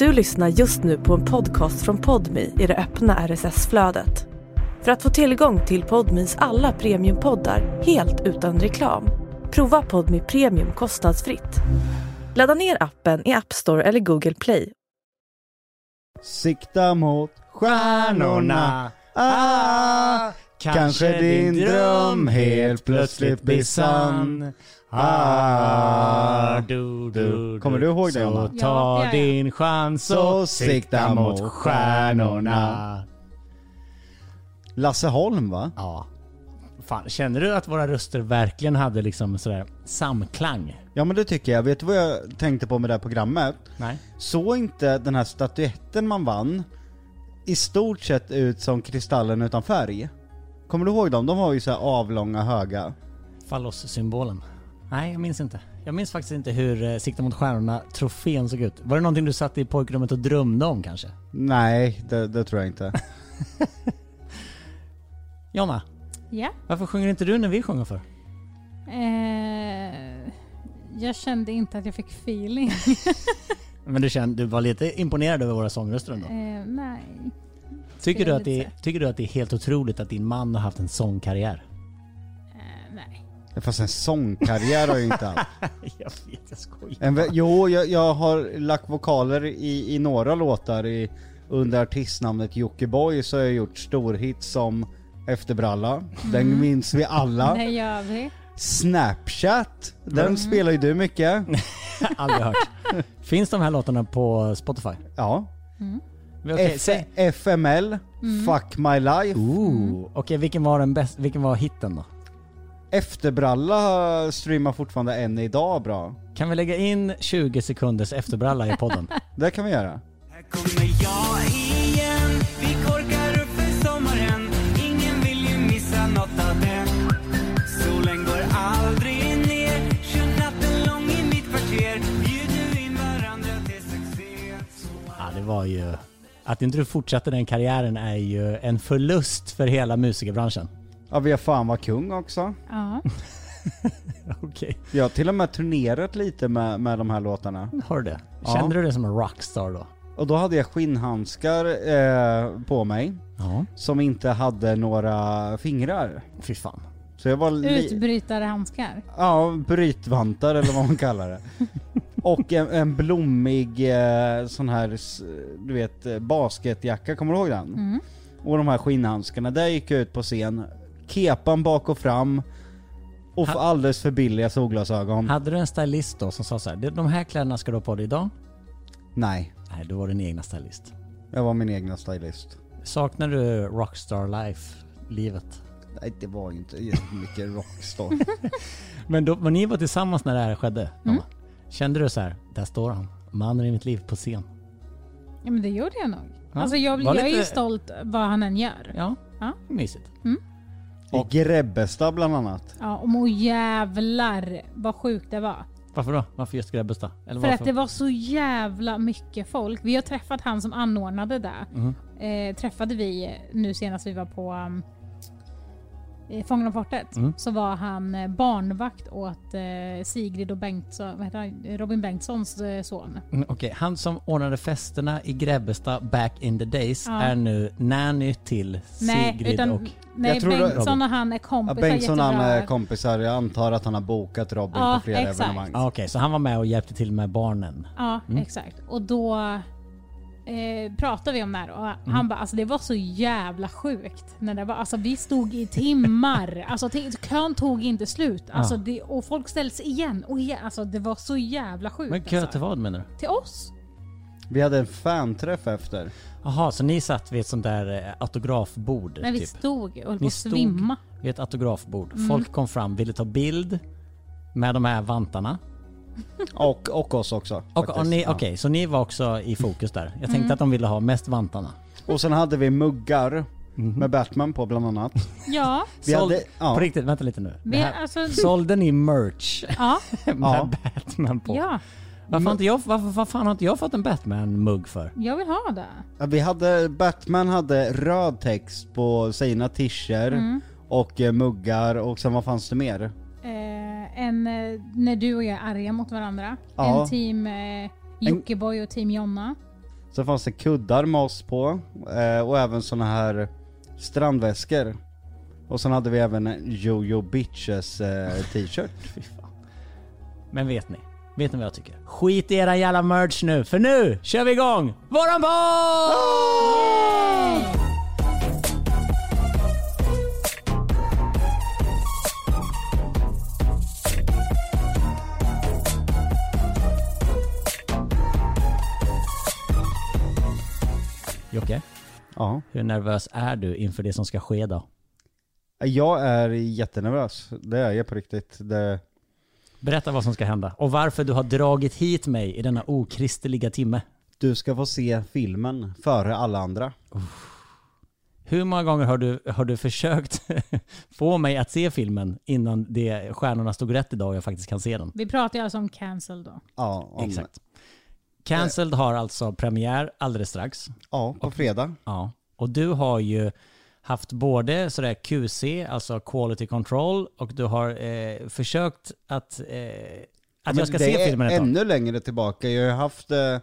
Du lyssnar just nu på en podcast från Podmi i det öppna RSS-flödet. För att få tillgång till Podmis alla premiumpoddar helt utan reklam, prova Podmi Premium kostnadsfritt. Ladda ner appen i App Store eller Google Play. Sikta mot stjärnorna. Ah, kanske din dröm helt plötsligt blir sann. Ah, du, du, kommer du ihåg det, Så Jonna? ta Ja, ja, ja. din chans och sikta mot stjärnorna. Lasse Holm va? Ja. Fan, känner du att våra röster verkligen hade liksom sådär samklang? Ja men det tycker jag. Vet du vad jag tänkte på med det här programmet? Nej. Såg inte den här statyetten man vann i stort sett ut som Kristallen utan färg? Kommer du ihåg dem? De var ju så här avlånga höga. Fallossymbolen. Nej, jag minns inte. Jag minns faktiskt inte hur eh, Sikta mot stjärnorna trofén såg ut. Var det någonting du satt i pojkrummet och drömde om kanske? Nej, det, det tror jag inte. Jonna, Ja. varför sjunger inte du när vi sjunger för? Eh, jag kände inte att jag fick feeling. Men du kände, du var lite imponerad över våra sångröster ändå. Eh, nej. Tycker du, att det, lite. tycker du att det är helt otroligt att din man har haft en sångkarriär? Fast en sångkarriär har jag ju inte haft. jag vet, jag skojar. En, jo, jag, jag har lagt vokaler i, i några låtar i, under artistnamnet Jockiboi så har jag gjort storhits som Efterbralla, den minns vi alla. Det gör vi. Snapchat, den spelar ju du mycket. Aldrig hört. Finns de här låtarna på Spotify? Ja. Okej, F- FML, Fuck My Life. Ooh. Okej, vilken var den bäst, vilken var hitten då? Efterbralla streamar fortfarande än idag bra. Kan vi lägga in 20 sekunders efterbralla i podden? Det kan vi göra. Här kommer jag igen Vi korkar upp för sommaren Ingen vill ju missa något av den Solen går aldrig ner Kör natten lång i mitt kvarter Bjuder in varandra till succé ja, det var ju... Att inte du fortsatte den karriären är ju en förlust för hela musikerbranschen. Ja, vi har fan var kung också. Ja. Okej. Jag har till och med turnerat lite med, med de här låtarna. Har du det? Ja. Kände du dig som en rockstar då? Och då hade jag skinnhandskar eh, på mig Ja. som inte hade några fingrar. Fy fan. Så jag var li- Utbrytarhandskar. Ja, brytvantar eller vad man kallar det. Och en, en blommig eh, sån här, du vet, eh, basketjacka, kommer du ihåg den? Mm. Och de här skinnhandskarna, där gick jag ut på scen, kepan bak och fram och Ha- alldeles för billiga solglasögon. Hade du en stylist då som sa så här, "Det- de här kläderna ska du ha på dig idag? Nej, Nej, då var din egna stylist. jag var min egna stylist. Saknar du rockstar life-livet? Nej, det var ju inte jättemycket rockstar. Men då, men ni var tillsammans när det här skedde? Mm. Kände du så här, där står han, mannen i mitt liv på scen? Ja men det gjorde jag nog. Ja. Alltså jag, jag är ju lite- stolt vad han än gör. Ja, Ja. mysigt. I Grebbestad bland annat. Ja, och må jävlar vad sjukt det var. Varför då? Varför just Grebbestad? Eller För varför? att det var så jävla mycket folk. Vi har träffat han som anordnade det. Mhm. Eh, träffade vi nu senast vi var på um, eh, Fångarna på fortet. Mm. Så var han eh, barnvakt åt eh, Sigrid och Bengtsson, vad heter han? Robin Bengtssons eh, son. Mm, Okej, han som ordnade festerna i Grebbestad back in the days Ja. är nu nanny till Nej, Sigrid utan, och... nej Jag tror Bengtsson och han är Ja, kompisar. Bengtsson han jättebra. är kompisar, jag antar att han har bokat Robin Ja, på flera exakt. evenemang. Ah, Okej, så han var med och hjälpte till med barnen. Ja, Mm. exakt. Och då eh, pratade vi om det här och Mm. han bara alltså det var så jävla sjukt. När det var, alltså vi stod i timmar, alltså kön tog inte slut. Alltså, Ja. det, och folk ställde sig igen och igen. Alltså det var så jävla sjukt. Men kö alltså. till vad menar du? Till oss. Vi hade en fanträff efter. Jaha, så ni satt vid ett sånt där eh, autografbord? Vi typ. stod och höll på Ni att stod- svimma. Vid ett autografbord. Mm. Folk kom fram, ville ta bild med de här vantarna. Och, och oss också. Och, faktiskt. och ni, Ja. Okej, så ni var också i fokus där. Jag tänkte Mm. att de ville ha mest vantarna. och sen hade vi muggar Mhm. med Batman på bland annat. Ja, Vi Såld, hade, ja, På riktigt, vänta lite nu. Det vi, här, alltså, sålde ni merch ja, med Ja. Batman på? ja, Varför, har inte jag, varför, vad fan har inte jag fått en Batman-mugg för? jag vill ha det. Ja, vi hade, Batman hade röd text på sina tischer Mm. och eh, muggar och sen vad fanns det mer? Eh, en, eh, när du och jag är arga mot varandra. Ja. En team eh, Jockiboi och team Jonna. Så fanns det kuddar med oss på, eh, och även såna här strandväskor. Och sen hade vi även en Jojo Bitches eh, t-shirt. Men vet ni? Vet ni vad jag tycker? Skit i era jävla merch nu, för nu kör vi igång våran podd! Jocke, Ja. hur nervös är du inför det som ska ske då? Jag är jättenervös, det är jag på riktigt. Det, Berätta vad som ska hända och varför du har dragit hit mig i denna okristliga timme. du ska få se filmen före alla andra. Hur många gånger har du, har du försökt få mig att se filmen innan det, stjärnorna stod rätt idag och jag faktiskt kan se den? Vi pratar ju alltså om cancel då. Ja, om, Exakt. Cancelled har alltså premiär alldeles strax. Ja, på fredag. Ja. Och du har ju haft både sådär QC, alltså quality control, och du har eh, försökt att, eh, att jag ska det se är filmen ett tag. ännu längre tillbaka. Jag har haft eh,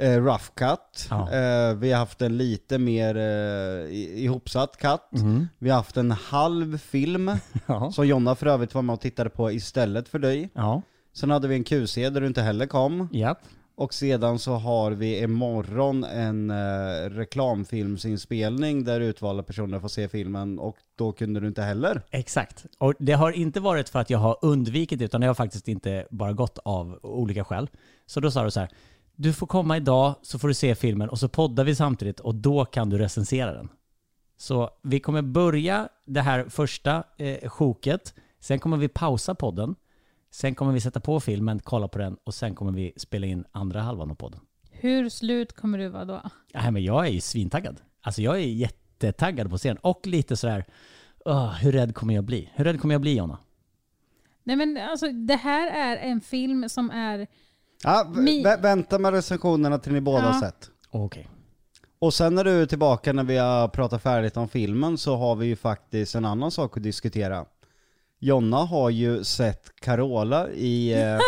eh, rough cut, Ja. eh, vi har haft en lite mer eh, i- ihopsatt cut, Mhm. vi har haft en halv film, Ja. som Jonna för övrigt var med och tittade på istället för dig. Ja. Sen hade vi en QC där du inte heller kom. Japp. Och sedan så har vi imorgon en eh, reklamfilmsinspelning där utvalda personer får se filmen och då kunde du inte heller. Exakt. Och det har inte varit för att jag har undvikit det, utan det har faktiskt inte bara gått av olika skäl. Så då sa du så här, du får komma idag så får du se filmen och så poddar vi samtidigt och då kan du recensera den. Så vi kommer börja det här första eh, sjoket, sen kommer vi pausa podden, sen kommer vi sätta på filmen, kolla på den och sen kommer vi spela in andra halvan av podden. Hur slut kommer du vara då? Nej, men jag är ju svintaggad. Alltså jag är jättetaggad på scen och lite sådär, "Åh, hur rädd kommer jag bli? Hur rädd kommer jag bli Jonna? Nej men alltså det här är en film som är... Ja, vä- vänta med recensionerna till ni båda Ja. sett. Okej. Och sen när du är tillbaka när vi har pratat färdigt om filmen så har vi ju faktiskt en annan sak att diskutera. Jonna har ju sett Carola i, eh,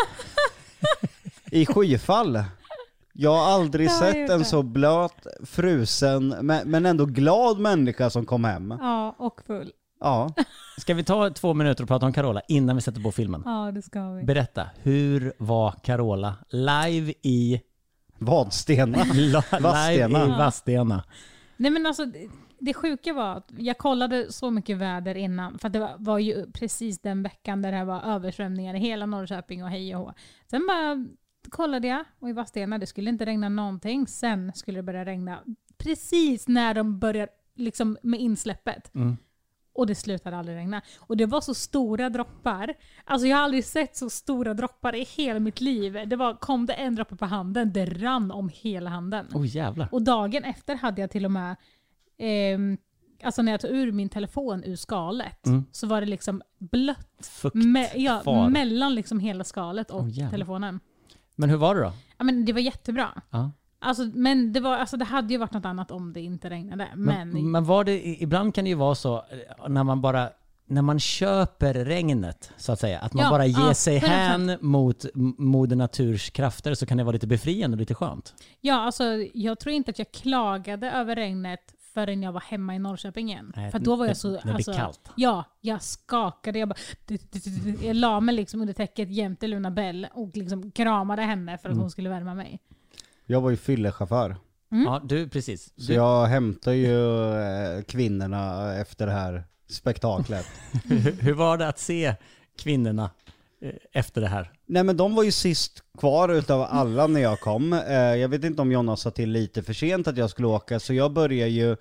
i skyfall. Jag har aldrig Jag har sett gjort en det. så blöt, frusen, men, men ändå glad människa som kom hem. Ja, och full. Ja, Ska vi ta två minuter och prata om Carola innan vi sätter på filmen? Ja, det ska vi. Berätta, hur var Carola live i, Vadstena. la, live Vadstena. i Vadstena? Nej men alltså, det- sjuka var att jag kollade så mycket väder innan, för att det var, var ju precis den veckan där det var översvämningar i hela Norrköping och hej och hå. Sen bara kollade jag och i Vadstena, det skulle inte regna någonting. Sen skulle det börja regna precis när de börjar liksom med insläppet. Mm. Och det slutade aldrig regna. Och det var så stora droppar. Alltså jag har aldrig sett så stora droppar i hela mitt liv. Det var, kom det en droppe på handen, det rann om hela handen. Oj jävlar. Och dagen efter hade jag till och med, ehm, alltså när jag tog ur min telefon ur skalet, Mm. så var det liksom blött Fukt. me- ja, mellan liksom hela skalet och jävlar. telefonen. Men hur var det då? Ja, men det var jättebra. Ja. Alltså, men det, var, alltså, det hade ju varit något annat om det inte regnade. Men, Men, men var det, ibland kan det ju vara så eh, när man bara när man köper regnet, så att säga, att man Ja, bara ger ja, sig 100%. hän mot moder naturs krafter så kan det vara lite befriande och lite skönt. ja, alltså, jag tror inte att jag klagade över regnet förrän jag var hemma i Norrköping igen. Nej, För då var jag så... det blir alltså, kallt. Ja, jag skakade. Jag, bara, jag la mig liksom under täcket jämte Luna Bell och liksom kramade henne för att Mm. hon skulle värma mig. Jag var ju fyllechaufför. Mm. Ja, du precis. Så Du, jag hämtar ju eh, kvinnorna efter det här spektaklet. hur, hur var det att se kvinnorna eh, efter det här? Nej men de var ju sist kvar utav alla när jag kom. Eh, jag vet inte om Jonna sa till lite för sent att jag skulle åka, så jag börjar ju...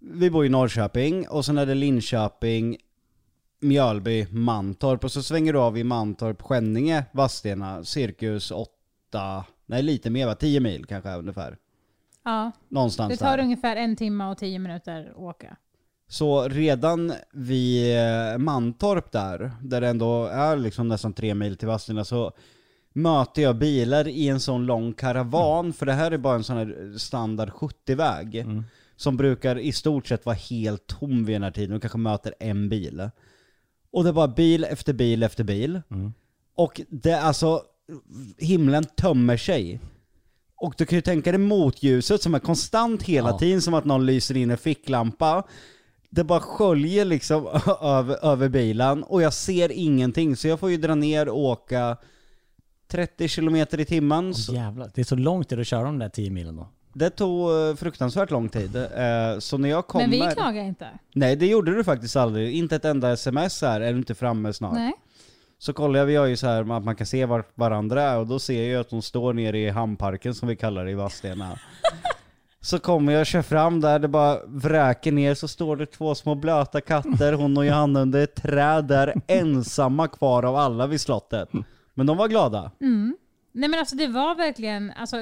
Vi bor i Norrköping, och sen är det Linköping, Mjölby, Mantorp, och så svänger du av i Mantorp, Skänninge, Vadstena, cirkus 8, nej lite mer va, 10 mil kanske ungefär. Ja, Någonstans det tar där. ungefär en timme och tio minuter att åka. Så redan vid eh, Mantorp där, där det ändå är liksom nästan tre mil till Vadstena, så möter jag bilar i en sån lång karavan, för det här är bara en sån här standard 70-väg, som brukar i stort sett vara helt tom vid den här tiden, och kanske möter en bil. Och det är bara bil efter bil efter bil. Och det är alltså, himlen tömmer sig. Och du kan ju tänka dig motljuset som är konstant hela Ja. tiden, som att någon lyser in en ficklampa. Det bara sköljer liksom över, över bilen och jag ser ingenting, så jag får ju dra ner och åka 30 kilometer i timmen. Så Jävlar, det är så långt till att köra de där 10 milen då. det tog eh, fruktansvärt lång tid. Eh, Så när jag kommer... Men vi klagar inte. Nej det gjorde du faktiskt aldrig, inte ett enda sms här, är du inte framme snart? Nej. Så kollar vi ju så här att man kan se var varandra är och då ser jag att de står nere i hamnparken som vi kallar det i Vadstena. Så kommer jag och kör fram där, det bara vräker ner, så står det två små blöta katter, hon och Johanna under ett träd där, ensamma kvar av alla vid slottet. Men de var glada. Mm. Nej men alltså det var verkligen alltså,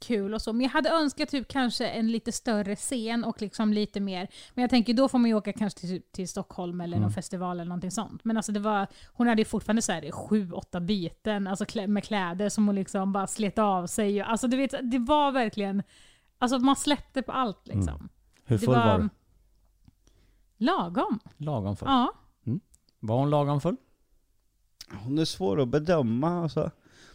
kul och så. Men jag hade önskat typ kanske en lite större scen och liksom lite mer. Men jag tänker då får man ju åka kanske till, till Stockholm eller någon festival eller någonting sånt. Men alltså det var, hon hade ju fortfarande så här sju, åtta byten alltså klä, med kläder som hon liksom bara slet av sig. Alltså du vet, det var verkligen, alltså man släppte på allt liksom. Hur Det full var, du? Lagom. Lagom full? Ja. Var hon lagom full? Hon är svår att bedöma alltså.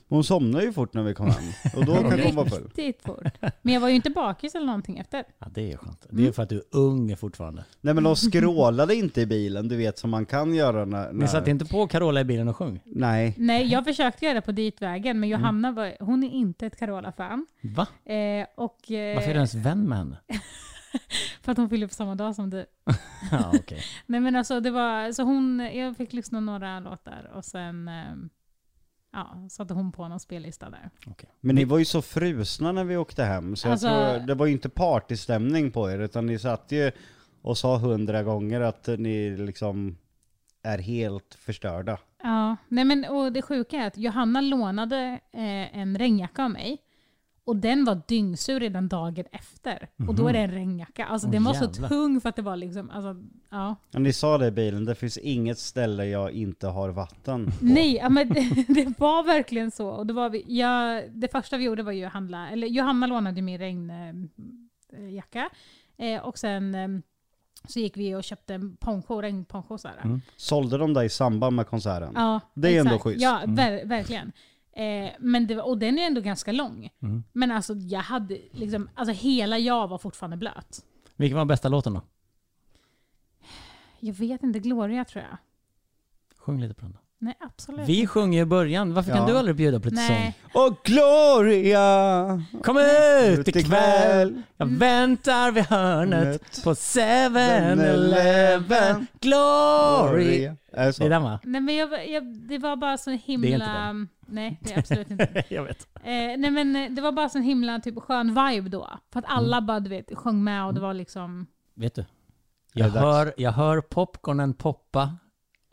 Hon somnade ju fort när vi kom hem, och då kanske hon var full. Riktigt fort. Men jag var ju inte bakis eller någonting efter. Ja det är skönt. Mm. Det är för att du är ung fortfarande. Nej men de skrålade inte i bilen, du vet som man kan göra när... Ni satt inte på Carola i bilen och sjöng? Nej. Nej, jag försökte göra det på ditvägen, men Johanna var, hon är inte ett Carola-fan. Va? Eh, och, eh, Varför är du ens vän med henne? För att hon fyller på samma dag som du. Ja okej. Nej men alltså det var, så hon, jag fick lyssna några låtar och sen eh, ja, satte hon på någon spellista där. okej. Men ni var ju så frusna när vi åkte hem, så Alltså- jag tror, det var ju inte partystämning på er, utan ni satt ju och sa hundra gånger att ni liksom är helt förstörda. Ja, nej men och det sjuka är att Johanna lånade eh, en regnjacka av mig. Och den var dyngsur redan dagen efter. Och då är det en regnjacka. Alltså Åh, den var jävlar. så tung för att det var liksom, alltså, ja. Ja, ni sa det i bilen, det finns inget ställe jag inte har vatten på. Nej, ja, men det, det var verkligen så. Och det, var vi, ja, det första vi gjorde var ju att handla, eller Johanna lånade min regnjacka. Eh, och sen eh, så gick vi och köpte en poncho, regnponcho så. Mm. Sålde de dig i samband med konserten? Ja, Det är ändå exakt. schysst. Ja, ver verkligen. Eh, men det, och den är ändå ganska lång. Mm. Men alltså jag hade liksom, alltså hela jag var fortfarande blöt. Vilken var bästa låten då? Jag vet inte, Gloria tror jag. Sjung lite på den då. Nej, absolut Vi sjunger i början, varför kan Ja. du aldrig bjuda på lite Nej. Och Gloria! sång? Kom ut ikväll! Jag väntar vid hörnet Nöt. på 7-Eleven. Glory! Är det så? Det är den va? Nej men jag, jag, det var bara så Det är himla... inte Nej, det är absolut inte. jag vet. Eh, nej men eh, det var bara så himla typ skön vibe då. För att alla bara du vet, sjöng med och det var liksom... Vet du? Jag det dags? hör, jag hör popcornen poppa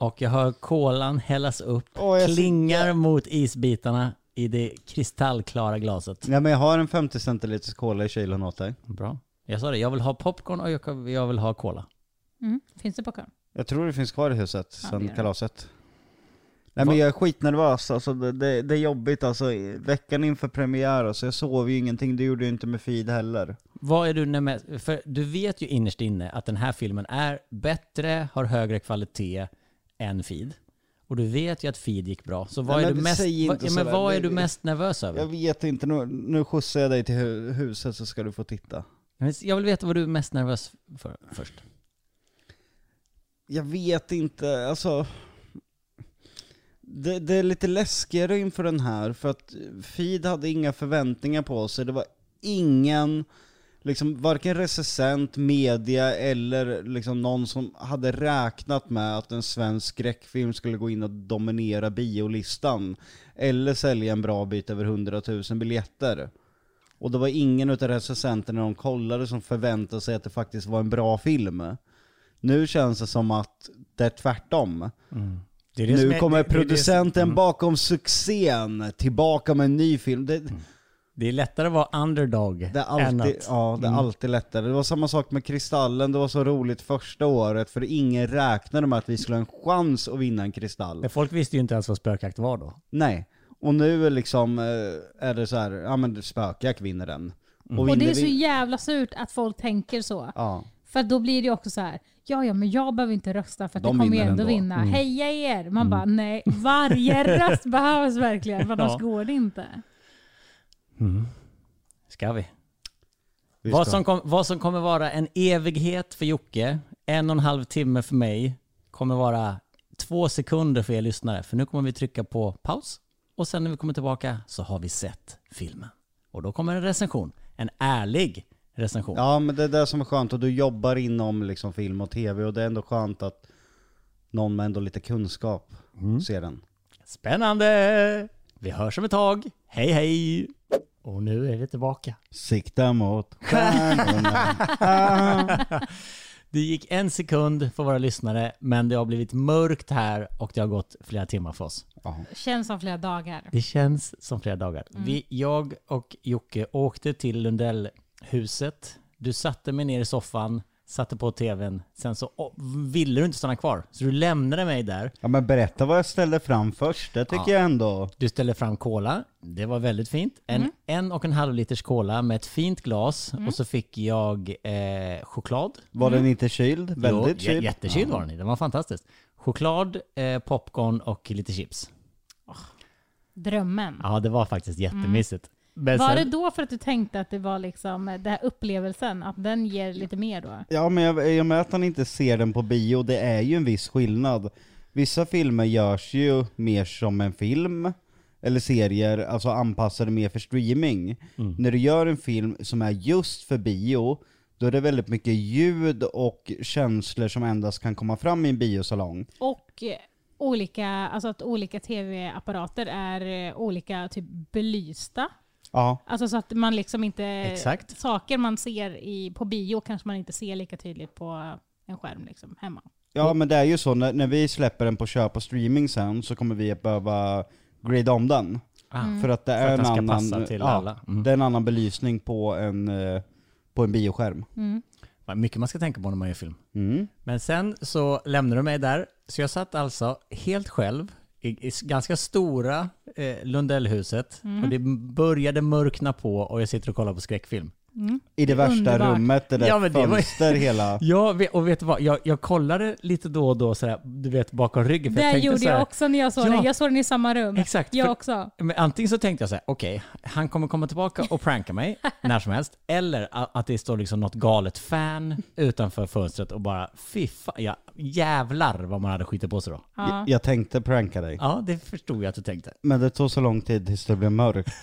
och jag hör kolan hällas upp, Åh, jag ser- klingar mot isbitarna i det kristallklara glaset. Nej men jag har en 50 centiliters cola i kylen åt dig. Bra. Jag sa det, jag vill ha popcorn och jag, vill ha cola. Mm, finns det popcorn? Jag tror det finns kvar i huset Ja, sen kalaset. Nej men jag är skitnervös, alltså det, det, det är jobbigt alltså. Veckan inför premiär, alltså jag sov ju ingenting, det gjorde jag inte med feed heller. Vad är du mest, för du vet ju innerst inne att den här filmen är bättre, har högre kvalitet än Feed. Och du vet ju att Feed gick bra. Så vad Nej, är du mest, vad, ja, men vad är du mest nervös över? Jag vet inte, nu, nu skjutsar jag dig till hu- huset så ska du få titta. Jag vill veta vad du är mest nervös för först. Jag vet inte, alltså... Det, det är lite läskigare inför den här, för att Feed hade inga förväntningar på sig. Det var ingen, liksom varken recensent, media eller liksom någon som hade räknat med att en svensk skräckfilm skulle gå in och dominera biolistan. Eller sälja en bra bit över 100 000 biljetter. Och det var ingen utav recensenterna de kollade som förväntade sig att det faktiskt var en bra film. Nu känns det som att det är tvärtom. Det är det Nu är- kommer det- producenten mm. bakom succén tillbaka med en ny film. Det, Det är lättare att vara underdog det är än alltid, att... ja, det är Mm. alltid lättare. Det var samma sak med Kristallen, det var så roligt första året för ingen räknade med att vi skulle ha en chans att vinna en Kristall. Men folk visste ju inte ens vad spökjakt var då. Nej. Och nu är liksom, eh, är det så här, ja men Spökjakt vinner den. Mm. Och det vinner är så jävla surt att folk tänker så. Ja. För då blir det ju också så här, ja ja men jag behöver inte rösta för att De det kommer ändå ändå. vinna. Mm. Heja er! Man bara nej, varje röst behövs verkligen för annars Ja. går det inte. Ska vi? Vi Vad som, kom, vad som kommer vara en evighet för Jocke, en och en halv timme för mig, kommer vara två sekunder för er lyssnare. För nu kommer vi trycka på paus och sen när vi kommer tillbaka så har vi sett filmen. Och då kommer en recension. En ärlig recension. Ja men det är det som är skönt och du jobbar inom liksom film och tv och det är ändå skönt att någon med ändå lite kunskap Mm. ser den. Spännande! Vi hörs om ett tag. Hej hej! Och nu är vi tillbaka. Sikta mot stjärnorna. Det gick en sekund för våra lyssnare, men det har blivit mörkt här och det har gått flera timmar för oss. Ja. Känns som flera dagar. Det känns som flera dagar. Vi, jag och Jocke åkte till Lundellhuset. Du satte mig ner i soffan, satte på tvn. Sen så åh, ville du inte stanna kvar. Så du lämnade mig där. ja men berätta vad jag ställde fram först, det tycker Ja. jag ändå. Du ställde fram cola. Det var väldigt fint. En en och en halv liters cola med ett fint glas. Och så fick jag eh, choklad. Var den inte kyld? Väldigt jo, kyld? Jättekyld var den. Den var fantastisk. Choklad, eh, popcorn och lite chips. Drömmen. Ja, det var faktiskt jättemysigt. Men Var sen- det då för att du tänkte att det var liksom den här upplevelsen, att den ger lite mer då? Ja men jag, jag med att han inte ser den på bio, det är ju en viss skillnad. Vissa filmer görs ju mer som en film, eller serier, alltså anpassade mer för streaming. När du gör en film som är just för bio, då är det väldigt mycket ljud och känslor som endast kan komma fram i en biosalong. Och eh, olika, alltså att olika tv-apparater är eh, olika typ belysta. Ja, Alltså så att man liksom inte... Exakt. Saker man ser i, på bio kanske man inte ser lika tydligt på en skärm liksom, hemma. ja men det är ju så, när, när vi släpper den på köp och streaming sen så kommer vi att behöva grida om den. Ah, För att det är att en annan, ja. Mm. det är en annan belysning på en, eh, på en bioskärm. Mm. Mycket man ska tänka på när man gör film. Mm. Men sen så lämnade du mig där, så jag satt alltså helt själv s- ganska stora eh, Lundellhuset och det började mörkna på och jag sitter och kollar på skräckfilm. I det värsta Underbart. rummet, det där Ja, det var- fönster hela... Ja, och vet du vad? Jag, jag kollade lite då och då sådär, du vet bakom ryggen. För Det jag tänkte gjorde såhär, jag också när jag såg Ja. den. Jag såg den i samma rum. Exakt, Jag för- också. Men antingen så tänkte jag så här: okej, han kommer komma tillbaka och pranka mig när som helst. Eller att det står liksom något galet fan utanför fönstret och bara fy fan, ja, jävlar vad man hade skitit på sig då. Ja. Jag tänkte pranka dig. Ja, det förstod jag att du tänkte. Men det tog så lång tid tills det blev mörkt.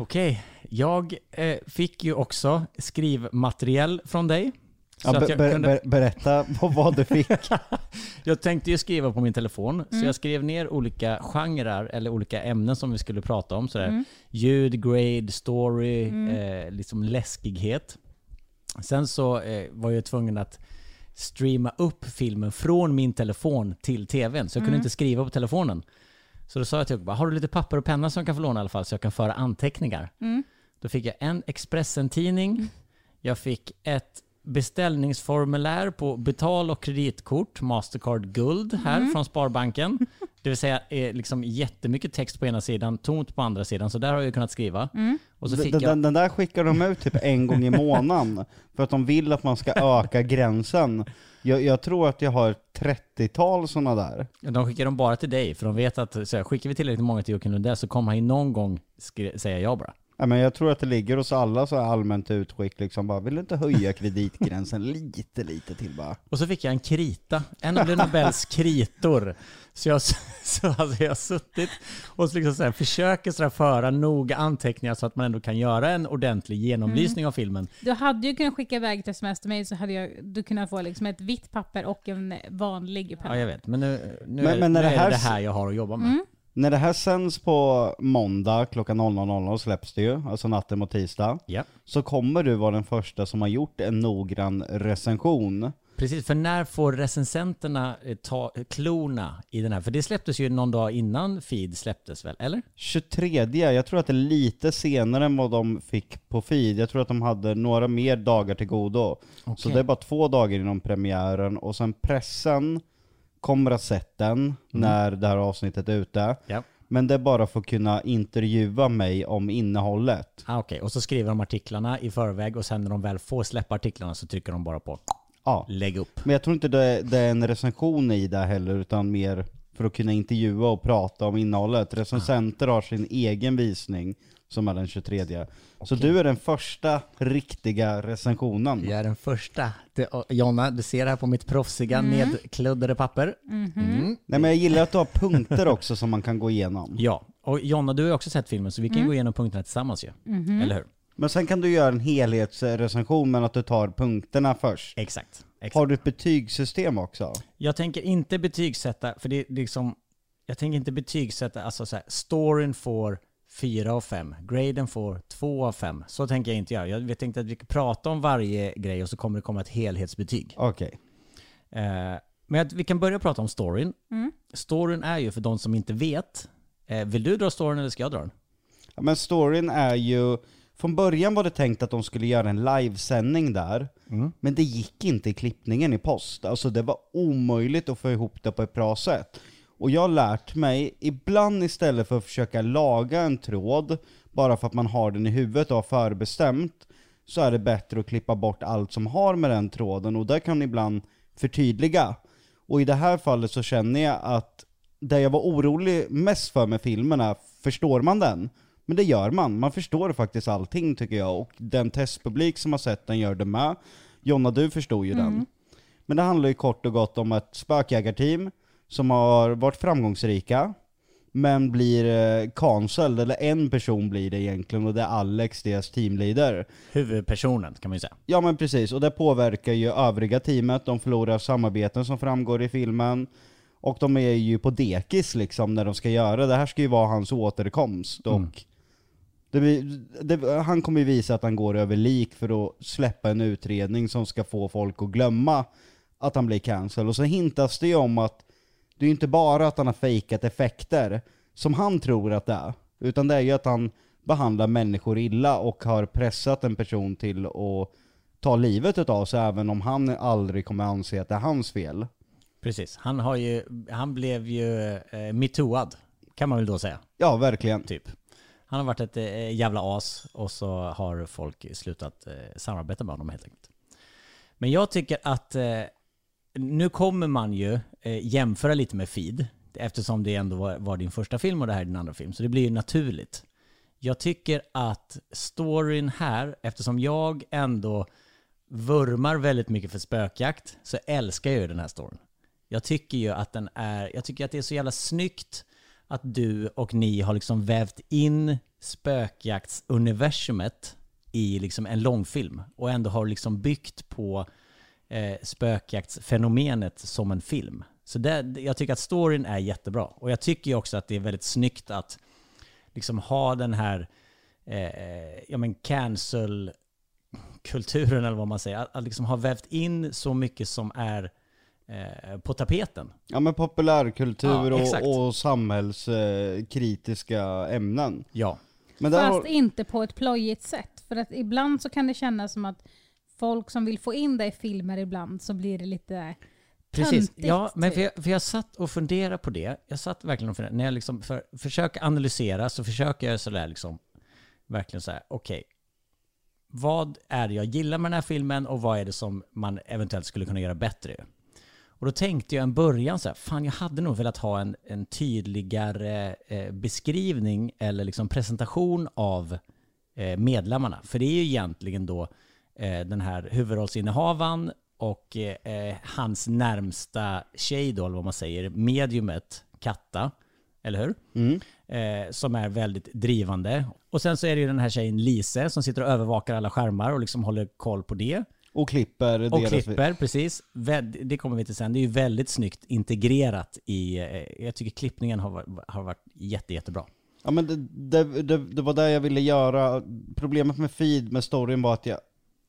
Okej, jag eh, fick ju också skrivmaterial från dig. Så Ja, att be, jag, be, kunde, be, berätta vad, du fick. jag tänkte ju skriva på min telefon, Mm. så jag skrev ner olika genrer eller olika ämnen som vi skulle prata om. Sådär. Mm. Ljud, grade, story, eh, liksom läskighet. Sen så eh, var jag tvungen att streama upp filmen från min telefon till tvn, så jag Mm. kunde inte skriva på telefonen. Så då sa jag till Jocke, bara, har du lite papper och penna som jag kan få låna i alla fall så jag kan föra anteckningar? Mm. Då fick jag en Expressen-tidning, jag fick ett beställningsformulär på betal och kreditkort, Mastercard Guld här Mm. från Sparbanken. Det vill säga eh, liksom jättemycket text på ena sidan, tomt på andra sidan, så där har jag kunnat skriva. Mm. Och så Den, fick den, jag... den där skickar de ut typ en gång i månaden. För att de vill att man ska öka gränsen. Jag, jag tror att jag har ett 30-tal sådana där. De skickar dem bara till dig, för de vet att så här, skickar vi tillräckligt många till Jocke Lundell så kommer han ju någon gång skri- säga ja bara. Ja, men jag tror att det ligger hos alla så här allmänt utskick liksom bara, vill du inte höja kreditgränsen lite, lite till bara? Och så fick jag en krita, en av Nobels kritor. Så jag, så alltså jag har suttit och så liksom så här, försöker så här föra noga anteckningar så att man ändå kan göra en ordentlig genomlysning av filmen. Du hade ju kunnat skicka iväg ett sms till mig så hade jag, du kunnat få liksom ett vitt papper och en vanlig penna. Ja, jag vet. Men nu, nu, Men- är, men när nu det är här det s- det här jag har att jobba med. Mm. När det här sänds på måndag klockan 00.00 släpps det ju, alltså natten mot tisdag. Ja. Så kommer du vara den första som har gjort en noggrann recension. Precis, för när får recensenterna eh, ta klorna i den här? För det släpptes ju någon dag innan feed släpptes väl, eller? 23, jag tror att det är lite senare än vad de fick på feed. Jag tror att de hade några mer dagar till godo. Så Okej. det är bara två dagar innan premiären, och sen pressen kommer att sett den när det här avsnittet är ute. Ja. Men det är bara för att kunna intervjua mig om innehållet. Ah, Okej, och så skriver de artiklarna i förväg och sen när de väl får släppa artiklarna så trycker de bara på Ja. lägg upp. Men jag tror inte det, det är en recension i det heller, utan mer för att kunna intervjua och prata om innehållet. Recensenter har sin egen visning som är den 23. Så du är den första riktiga recensionen. Jag är den första. Det, Jonna, du ser här på mitt proffsiga nedkluddade papper. Mm. Nej men jag gillar att du har punkter också som man kan gå igenom. Ja, och Jonna, du har ju också sett filmen så vi kan gå igenom punkterna tillsammans ju. Eller hur? Men sen kan du göra en helhetsrecension men att du tar punkterna först. Exakt. Exakt. Har du ett betygssystem också? Jag tänker inte betygsätta, för det är liksom, jag tänker inte betygsätta, alltså så här, storyn får 4 av 5, graden får 2 av 5. Så tänker jag inte göra. Jag tänkte att vi kan prata om varje grej och så kommer det komma ett helhetsbetyg. Okej. Eh, men att vi kan börja prata om storyn. Storyn är ju för de som inte vet, eh, vill du dra storyn eller ska jag dra den? Ja, men storyn är ju, från början var det tänkt att de skulle göra en livesändning där, men det gick inte i klippningen i post. Alltså det var omöjligt att få ihop det på ett bra sätt. Och jag har lärt mig, ibland istället för att försöka laga en tråd, bara för att man har den i huvudet och har förbestämt, så är det bättre att klippa bort allt som har med den tråden, och där kan ibland förtydliga. Och i det här fallet så känner jag att det jag var orolig mest för med filmerna, förstår man den? Men det gör man, man förstår faktiskt allting tycker jag, och den testpublik som har sett den gör det med. Jonna, du förstod ju den. Men det handlar ju kort och gott om ett spökjägarteam som har varit framgångsrika, men blir eh, cancelled, eller en person blir det egentligen, och det är Alex, deras teamleader. Huvudpersonen kan man ju säga. Ja men precis, och det påverkar ju övriga teamet, de förlorar samarbeten som framgår i filmen, och de är ju på dekis liksom när de ska göra, det här ska ju vara hans återkomst, och det, blir- det, han kommer ju visa att han går över lik för att släppa en utredning som ska få folk att glömma att han blir cancel, och så hintas det ju om att det är ju inte bara att han har fejkat effekter, som han tror att det är, utan det är ju att han behandlar människor illa och har pressat en person till att ta livet utav sig, även om han aldrig kommer anse att det är hans fel. Precis. Han, har ju, han blev ju eh, metooad, kan man väl då säga. Ja, verkligen. Typ. Han har varit ett eh, jävla as och så har folk slutat eh, samarbeta med honom helt enkelt. Men jag tycker att eh, nu kommer man ju eh, jämföra lite med Feed, eftersom det ändå var, var din första film och det här är din andra film, så det blir ju naturligt. Jag tycker att storyn här, eftersom jag ändå vurmar väldigt mycket för spökjakt, så älskar jag ju den här storyn. Jag tycker ju att den är, jag tycker att det är så jävla snyggt att du och ni har liksom vävt in spökjaktsuniversumet i liksom en långfilm och ändå har liksom byggt på eh, spökjaktsfenomenet som en film. Så det, jag tycker att storyn är jättebra. Och jag tycker ju också att det är väldigt snyggt att liksom ha den här eh, ja men cancel-kulturen eller vad man säger. Att, att liksom ha vävt in så mycket som är eh, på tapeten. Ja men populärkultur Ja, och, och samhällskritiska ämnen. Ja. Men Fast har, inte på ett plojigt sätt. För att ibland så kan det kännas som att folk som vill få in det i filmer ibland så blir det lite Precis. töntigt, Ja, men typ. för jag, för jag satt och funderade på det. Jag satt verkligen och funderade. När jag liksom för, försöker analysera så försöker jag sådär liksom verkligen så här, okej. vad är det jag gillar med den här filmen och vad är det som man eventuellt skulle kunna göra bättre? Och då tänkte jag en början så här, fan jag hade nog velat ha en, en tydligare eh, beskrivning eller liksom presentation av eh, medlemmarna. För det är ju egentligen då den här huvudrollsinnehavaren och eh, hans närmsta tjej då, eller vad man säger, mediumet Katta, eller hur? mm. Eh, som är väldigt drivande. Och sen så är det ju den här tjejen Lise som sitter och övervakar alla skärmar och liksom håller koll på det. och klipper Och klipper, precis. Det kommer vi till sen. Det är ju väldigt snyggt integrerat i... eh, Jag tycker klippningen har har varit jätte, jättebra. Ja men det, det, det, det var det jag ville göra. Problemet med feed, med storyn var att jag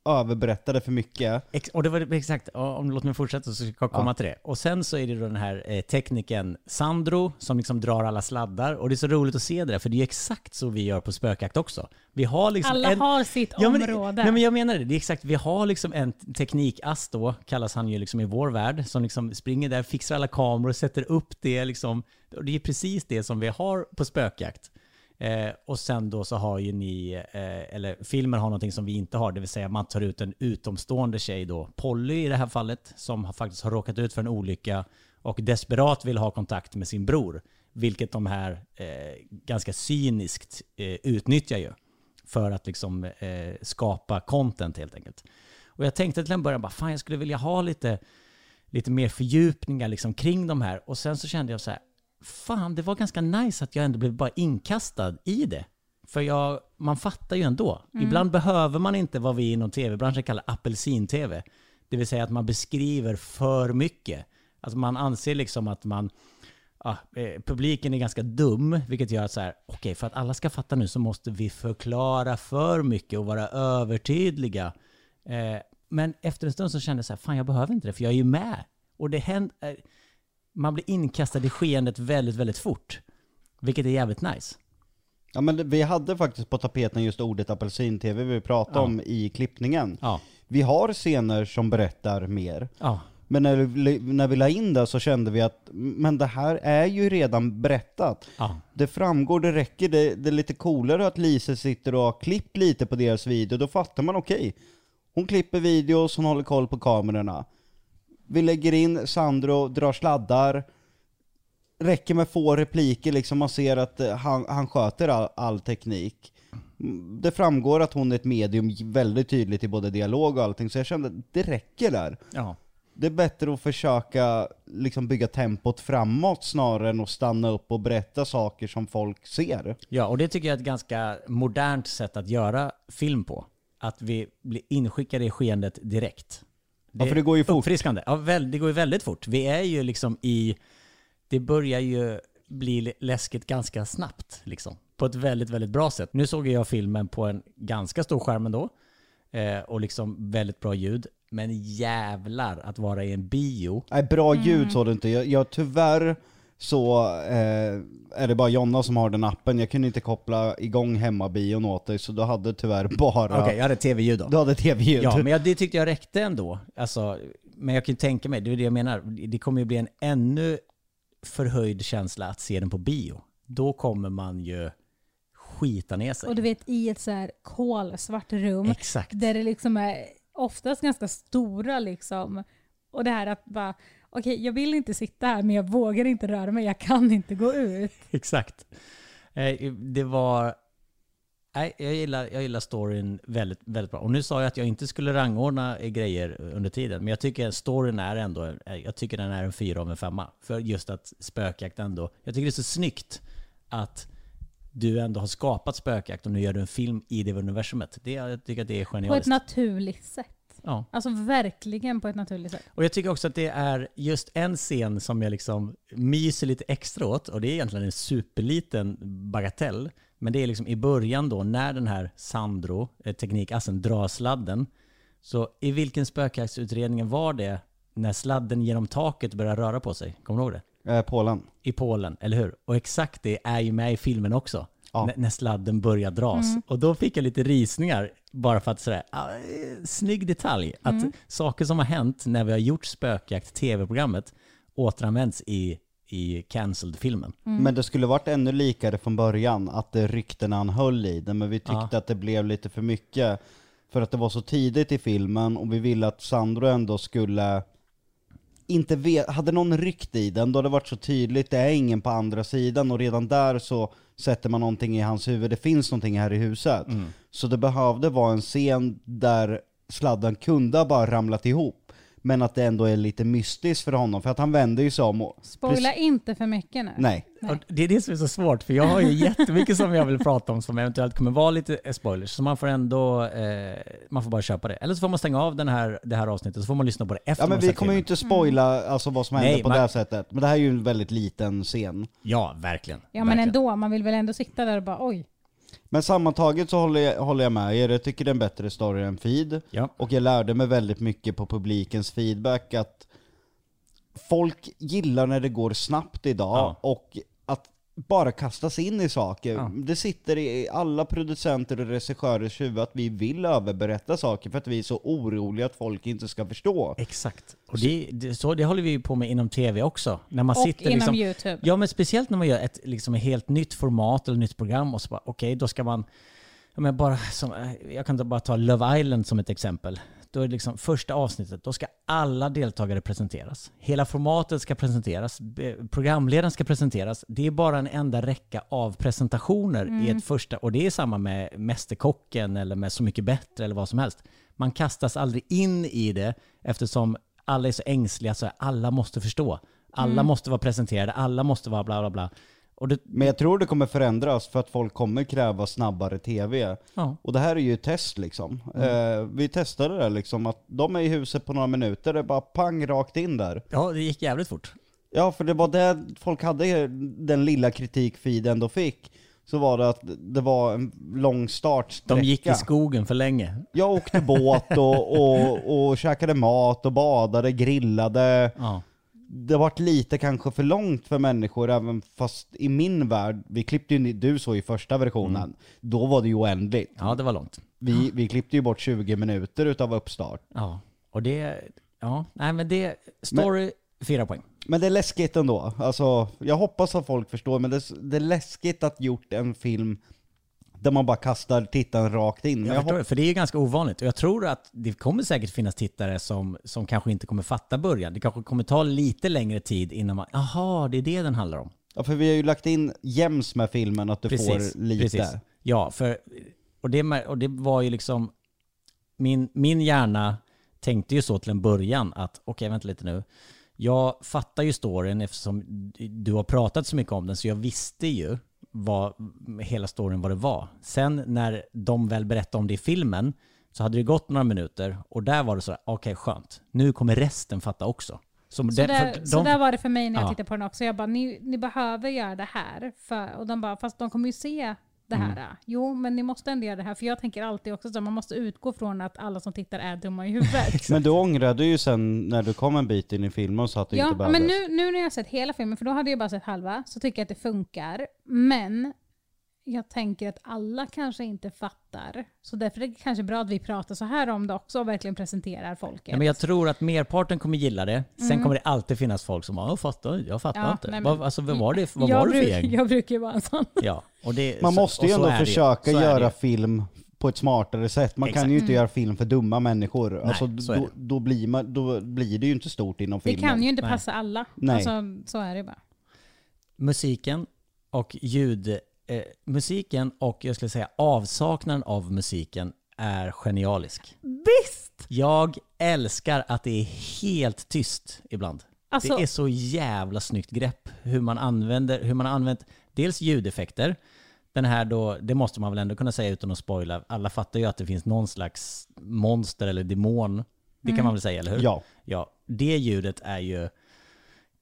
överberättade för mycket. Ex- och det var exakt, om låt mig fortsätta så ska jag komma Ja. till det. Och sen så är det då den här eh, tekniken Sandro som liksom drar alla sladdar. Och det är så roligt att se det där, för det är exakt så vi gör på spökjakt också. Vi har liksom Alla en, har sitt Ja, men, område. nej, men jag menar det. Det är exakt, vi har liksom en teknikass då, kallas han ju liksom i vår värld, som liksom springer där, fixar alla kameror, sätter upp det liksom. Och det är precis det som vi har på spökjakt. Eh, och sen då så har ju ni, eh, eller filmen har någonting som vi inte har, det vill säga man tar ut en utomstående tjej då, Polly i det här fallet, som har, faktiskt har råkat ut för en olycka och desperat vill ha kontakt med sin bror. Vilket de här eh, ganska cyniskt eh, utnyttjar ju. För att liksom eh, skapa content helt enkelt. Och jag tänkte till en början bara, fan jag skulle vilja ha lite, lite mer fördjupningar liksom kring de här. Och sen så kände jag så här, fan det var ganska nice att jag ändå blev bara inkastad i det. För jag, man fattar ju ändå. Ibland behöver man inte vad vi inom tv-branschen kallar apelsin-tv. Det vill säga att man beskriver för mycket. Alltså man anser liksom att man, ja, eh, publiken är ganska dum, vilket gör att så här, okej, för att alla ska fatta nu så måste vi förklara för mycket och vara övertydliga. Eh, men efter en stund så kände jag så här, fan jag behöver inte det, för jag är ju med. Och det händer, eh, man blir inkastad i skeendet väldigt, väldigt fort. Vilket är jävligt nice. Ja men vi hade faktiskt på tapeten just ordet apelsin-tv vi pratade Ja. om i klippningen. Ja. Vi har scener som berättar mer. Ja, Men när vi, när vi la in det så kände vi att, men det här är ju redan berättat. ja, Det framgår, det räcker, det, det är lite coolare att Lise sitter och har klippt lite på deras video, då fattar man okej. Hon klipper videos, hon håller koll på kamerorna. Vi lägger in Sandro, drar sladdar, räcker med få repliker liksom, man ser att eh, han, han sköter all, all teknik. Det framgår att hon är ett medium väldigt tydligt i både dialog och allting, så jag kände att det räcker där. ja. Det är bättre att försöka liksom bygga tempot framåt snarare än att stanna upp och berätta saker som folk ser. Ja, och det tycker jag är ett ganska modernt sätt att göra film på. Att vi blir inskickade i skeendet direkt. Ja, för det går ju fort. Uppfriskande. Ja, väl, det går ju väldigt fort. Vi är ju liksom i... Det börjar ju bli läskigt ganska snabbt, liksom. På ett väldigt, väldigt bra sätt. Nu såg jag filmen på en ganska stor skärm ändå. Eh, och liksom väldigt bra ljud. Men jävlar att vara i en bio. Nej, bra ljud så det inte. Jag, jag tyvärr så eh, är det bara Jonna som har den appen. Jag kunde inte koppla igång hemmabion åt dig, så du hade tyvärr bara... Okej, jag hade tv-ljud då. Du hade tv-ljud. Ja, men jag, det tyckte jag räckte ändå. Alltså, men jag kan ju tänka mig, det är det jag menar, det kommer ju bli en ännu förhöjd känsla att se den på bio. Då kommer man ju skita ner sig. Och du vet i ett så här kolsvart rum Exakt. där det liksom är oftast ganska stora liksom. Och det här att bara, okej jag vill inte sitta här men jag vågar inte röra mig, jag kan inte gå ut. Exakt. Eh, Det var... Nej, jag gillar, jag gillar storyn väldigt, väldigt bra. Och nu sa jag att jag inte skulle rangordna eh, grejer under tiden, men jag tycker storyn är ändå, eh, jag tycker den är en fyra av en femma. För just att spökjakt ändå, jag tycker det är så snyggt att du ändå har skapat spökjakt och nu gör du en film i det universumet. Det, jag tycker att det är På ett genialiskt. naturligt sätt. Ja. Alltså verkligen på ett naturligt sätt. Och jag tycker också att det är just en scen som jag liksom myser lite extra åt, och det är egentligen en superliten bagatell. Men det är liksom i början då, när den här Sandro, eh, teknikassen, drar sladden. Så i vilken spökjaktsutredningen var det när sladden genom taket börjar röra på sig? Kommer du ihåg det? Eh, Polen. I Polen, eller hur? Och exakt det är ju med i filmen också. Ja. När sladden börjar dras. Och då fick jag lite risningar, bara för att sådär, ah, snygg detalj. Att saker som har hänt när vi har gjort spökjakt, tv-programmet, återanvänds i, i cancelled-filmen. Men det skulle varit ännu likare från början, att det ryktena han höll i det, men vi tyckte Ja. att det blev lite för mycket. För att det var så tidigt i filmen, och vi ville att Sandro ändå skulle inte vet, hade någon ryckt i den, då hade det varit så tydligt, det är ingen på andra sidan, och redan där så sätter man någonting i hans huvud, det finns någonting här i huset. Så det behövde vara en scen där sladden kunde ha bara ramlat ihop, men att det ändå är lite mystiskt för honom, för att han vänder ju sig om och... Spoila inte för mycket nu. Nej. Och det är det som är så svårt, för jag har ju jättemycket som jag vill prata om som eventuellt kommer vara lite eh, spoilers. Så man får ändå, eh, man får bara köpa det. Eller så får man stänga av den här, det här avsnittet, så får man lyssna på det efter Ja men vi kommer ju inte spoila alltså, vad som händer Nej, på man- det här sättet, men det här är ju en väldigt liten scen. Ja, verkligen. Ja men verkligen. ändå, man vill väl ändå sitta där och bara oj. Men sammantaget så håller jag, håller jag med er, jag tycker det är en bättre story än feed. Ja. Och jag lärde mig väldigt mycket på publikens feedback att folk gillar när det går snabbt idag Ja. och bara kastas in i saker. Ja. Det sitter i alla producenter och regissörers huvud att vi vill överberätta saker för att vi är så oroliga att folk inte ska förstå. Exakt. Och det, det, så, det håller vi ju på med inom tv också. När man Och sitter inom liksom, YouTube. Ja, men speciellt när man gör ett liksom, ett helt nytt format eller nytt program och så bara, okej, då ska man... Ja, men bara som, jag kan bara ta Love Island som ett exempel. Då är det liksom första avsnittet, då ska alla deltagare presenteras. Hela formatet ska presenteras, programledaren ska presenteras. Det är bara en enda räcka av presentationer i ett första, och det är samma med Mästerkocken eller med Så mycket bättre eller vad som helst. Man kastas aldrig in i det eftersom alla är så ängsliga så alla måste förstå. Alla måste vara presenterade, alla måste vara bla bla bla. Det, Men jag tror det kommer förändras för att folk kommer kräva snabbare tv. ja. Och det här är ju ett test liksom. Eh, vi testade det liksom, att de är i huset på några minuter, det bara pang rakt in där. ja, det gick jävligt fort. Ja, för det var det folk hade, den lilla kritikfeeden de fick. Så var det att det var en lång startsträcka. De gick i skogen för länge. Jag åkte båt och, och, och käkade mat och badade, grillade. Ja. Det vart lite kanske för långt för människor, även fast i min värld, vi klippte ju, du så i första versionen, då var det ju oändligt. ja, det var långt. Vi, vi klippte ju bort 20 minuter utav uppstart. Ja, och det... Ja, nej men det... Story, fyra poäng. Men det är läskigt ändå. Alltså, jag hoppas att folk förstår, men det, det är läskigt att gjort en film där man bara kastar tittaren rakt in. Men Jag jag förstår för det är ju ganska ovanligt. Och jag tror att det kommer säkert finnas tittare som, som kanske inte kommer fatta början. Det kanske kommer ta lite längre tid innan man... Aha, det är det den handlar om. ja, för vi har ju lagt in jäms med filmen att du får lite. Ja, för, och, det, och det var ju liksom... Min, min hjärna tänkte ju så till en början att, okej vänta lite nu. Jag fattar ju storyn eftersom du har pratat så mycket om den, så jag visste ju vad hela storyn vad det var. Sen när de väl berättade om det i filmen, så hade det gått några minuter och där var det så här, okej skönt, nu kommer resten fatta också. Så, Så, det- där, för så de- där var det för mig när jag Ja. tittade på den också. Jag bara, ni, ni behöver göra det här. För, och de bara, fast de kommer ju se det här. Mm. Jo, men ni måste ändå göra det här. För jag tänker alltid också så man måste utgå från att alla som tittar är dumma i huvudet. Men du ångrade ju sen när du kom en bit in i filmen och sa att du ja, inte behövde. men nu, nu när jag har sett hela filmen, för då hade jag bara sett halva, så tycker jag att det funkar. Men jag tänker att alla kanske inte fattar. Så därför är det kanske bra att vi pratar så här om det också och verkligen presenterar folket. Ja, men jag tror att merparten kommer gilla det. Sen kommer det alltid finnas folk som bara, jag fattar, jag fattar Mm. Ja, inte. nej, men- vad, alltså, vad var det, vad jag var det för bruk- gäng? Jag brukar ju vara en sån. Ja, det, Man måste ju ändå det försöka det göra film på ett smartare sätt. Man kan Exakt. ju inte göra film för dumma människor. alltså, så är då, det. då, blir man, då blir det ju inte stort inom Det filmen. kan ju inte Nej. passa alla. Nej. Alltså, så är det bara. Musiken och ljud... Eh, musiken och jag skulle säga avsaknaden av musiken är genialisk. Visst! Jag älskar att det är helt tyst ibland. Alltså, det är så jävla snyggt grepp hur man använder, hur man har använt dels ljudeffekter. Den här då, det måste man väl ändå kunna säga utan att spoila. Alla fattar ju att det finns någon slags monster eller demon. Det kan man väl säga, eller hur? Ja. Ja, det ljudet är ju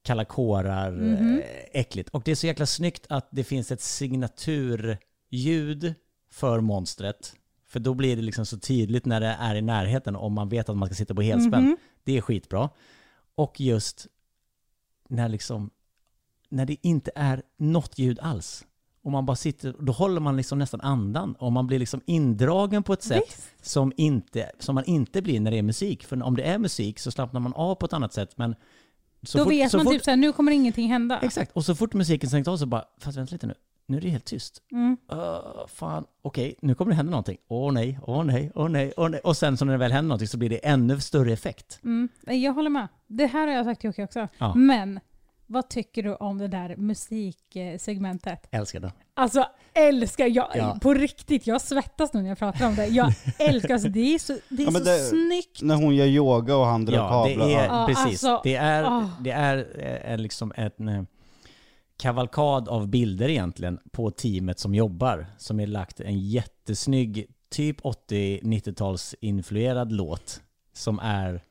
kalla kårar, eh, äckligt. Och det är så jäkla snyggt att det finns ett signaturljud för monstret. För då blir det liksom så tydligt när det är i närheten om man vet att man ska sitta på helspänn. Mhm. Det är skitbra. Och just när liksom, när det inte är något ljud alls. Och man bara sitter, då håller man liksom nästan andan och man blir liksom indragen på ett sätt Visst. som, inte, som man inte blir när det är musik. För om det är musik så slappnar man av på ett annat sätt. Men så då fort, vet så man fort, typ såhär, nu kommer ingenting hända. Exakt, och så fort musiken stängt av så bara, fast vänta lite nu, nu är det helt tyst. Mm. Uh, fan, okej, nu kommer det hända någonting. Åh nej, åh nej, åh nej, åh nej. Och sen så när det väl händer någonting så blir det ännu större effekt. Mm. Jag håller med. Det här har jag sagt till Jocke också. Ja. Men vad tycker du om det där musiksegmentet? Älskar det. Alltså älskar, jag, Ja. på riktigt, jag svettas nu när jag pratar om det. Jag älskar, alltså, det är så, det är Ja, så det- snyggt. När hon gör yoga och han drar Ja, kablar. det är, ja. Precis. alltså, det är, åh. det är eh, en, liksom en eh, kavalkad av bilder egentligen på teamet som jobbar. Som är lagt en jättesnygg, typ 80-90-tals influerad låt. Som är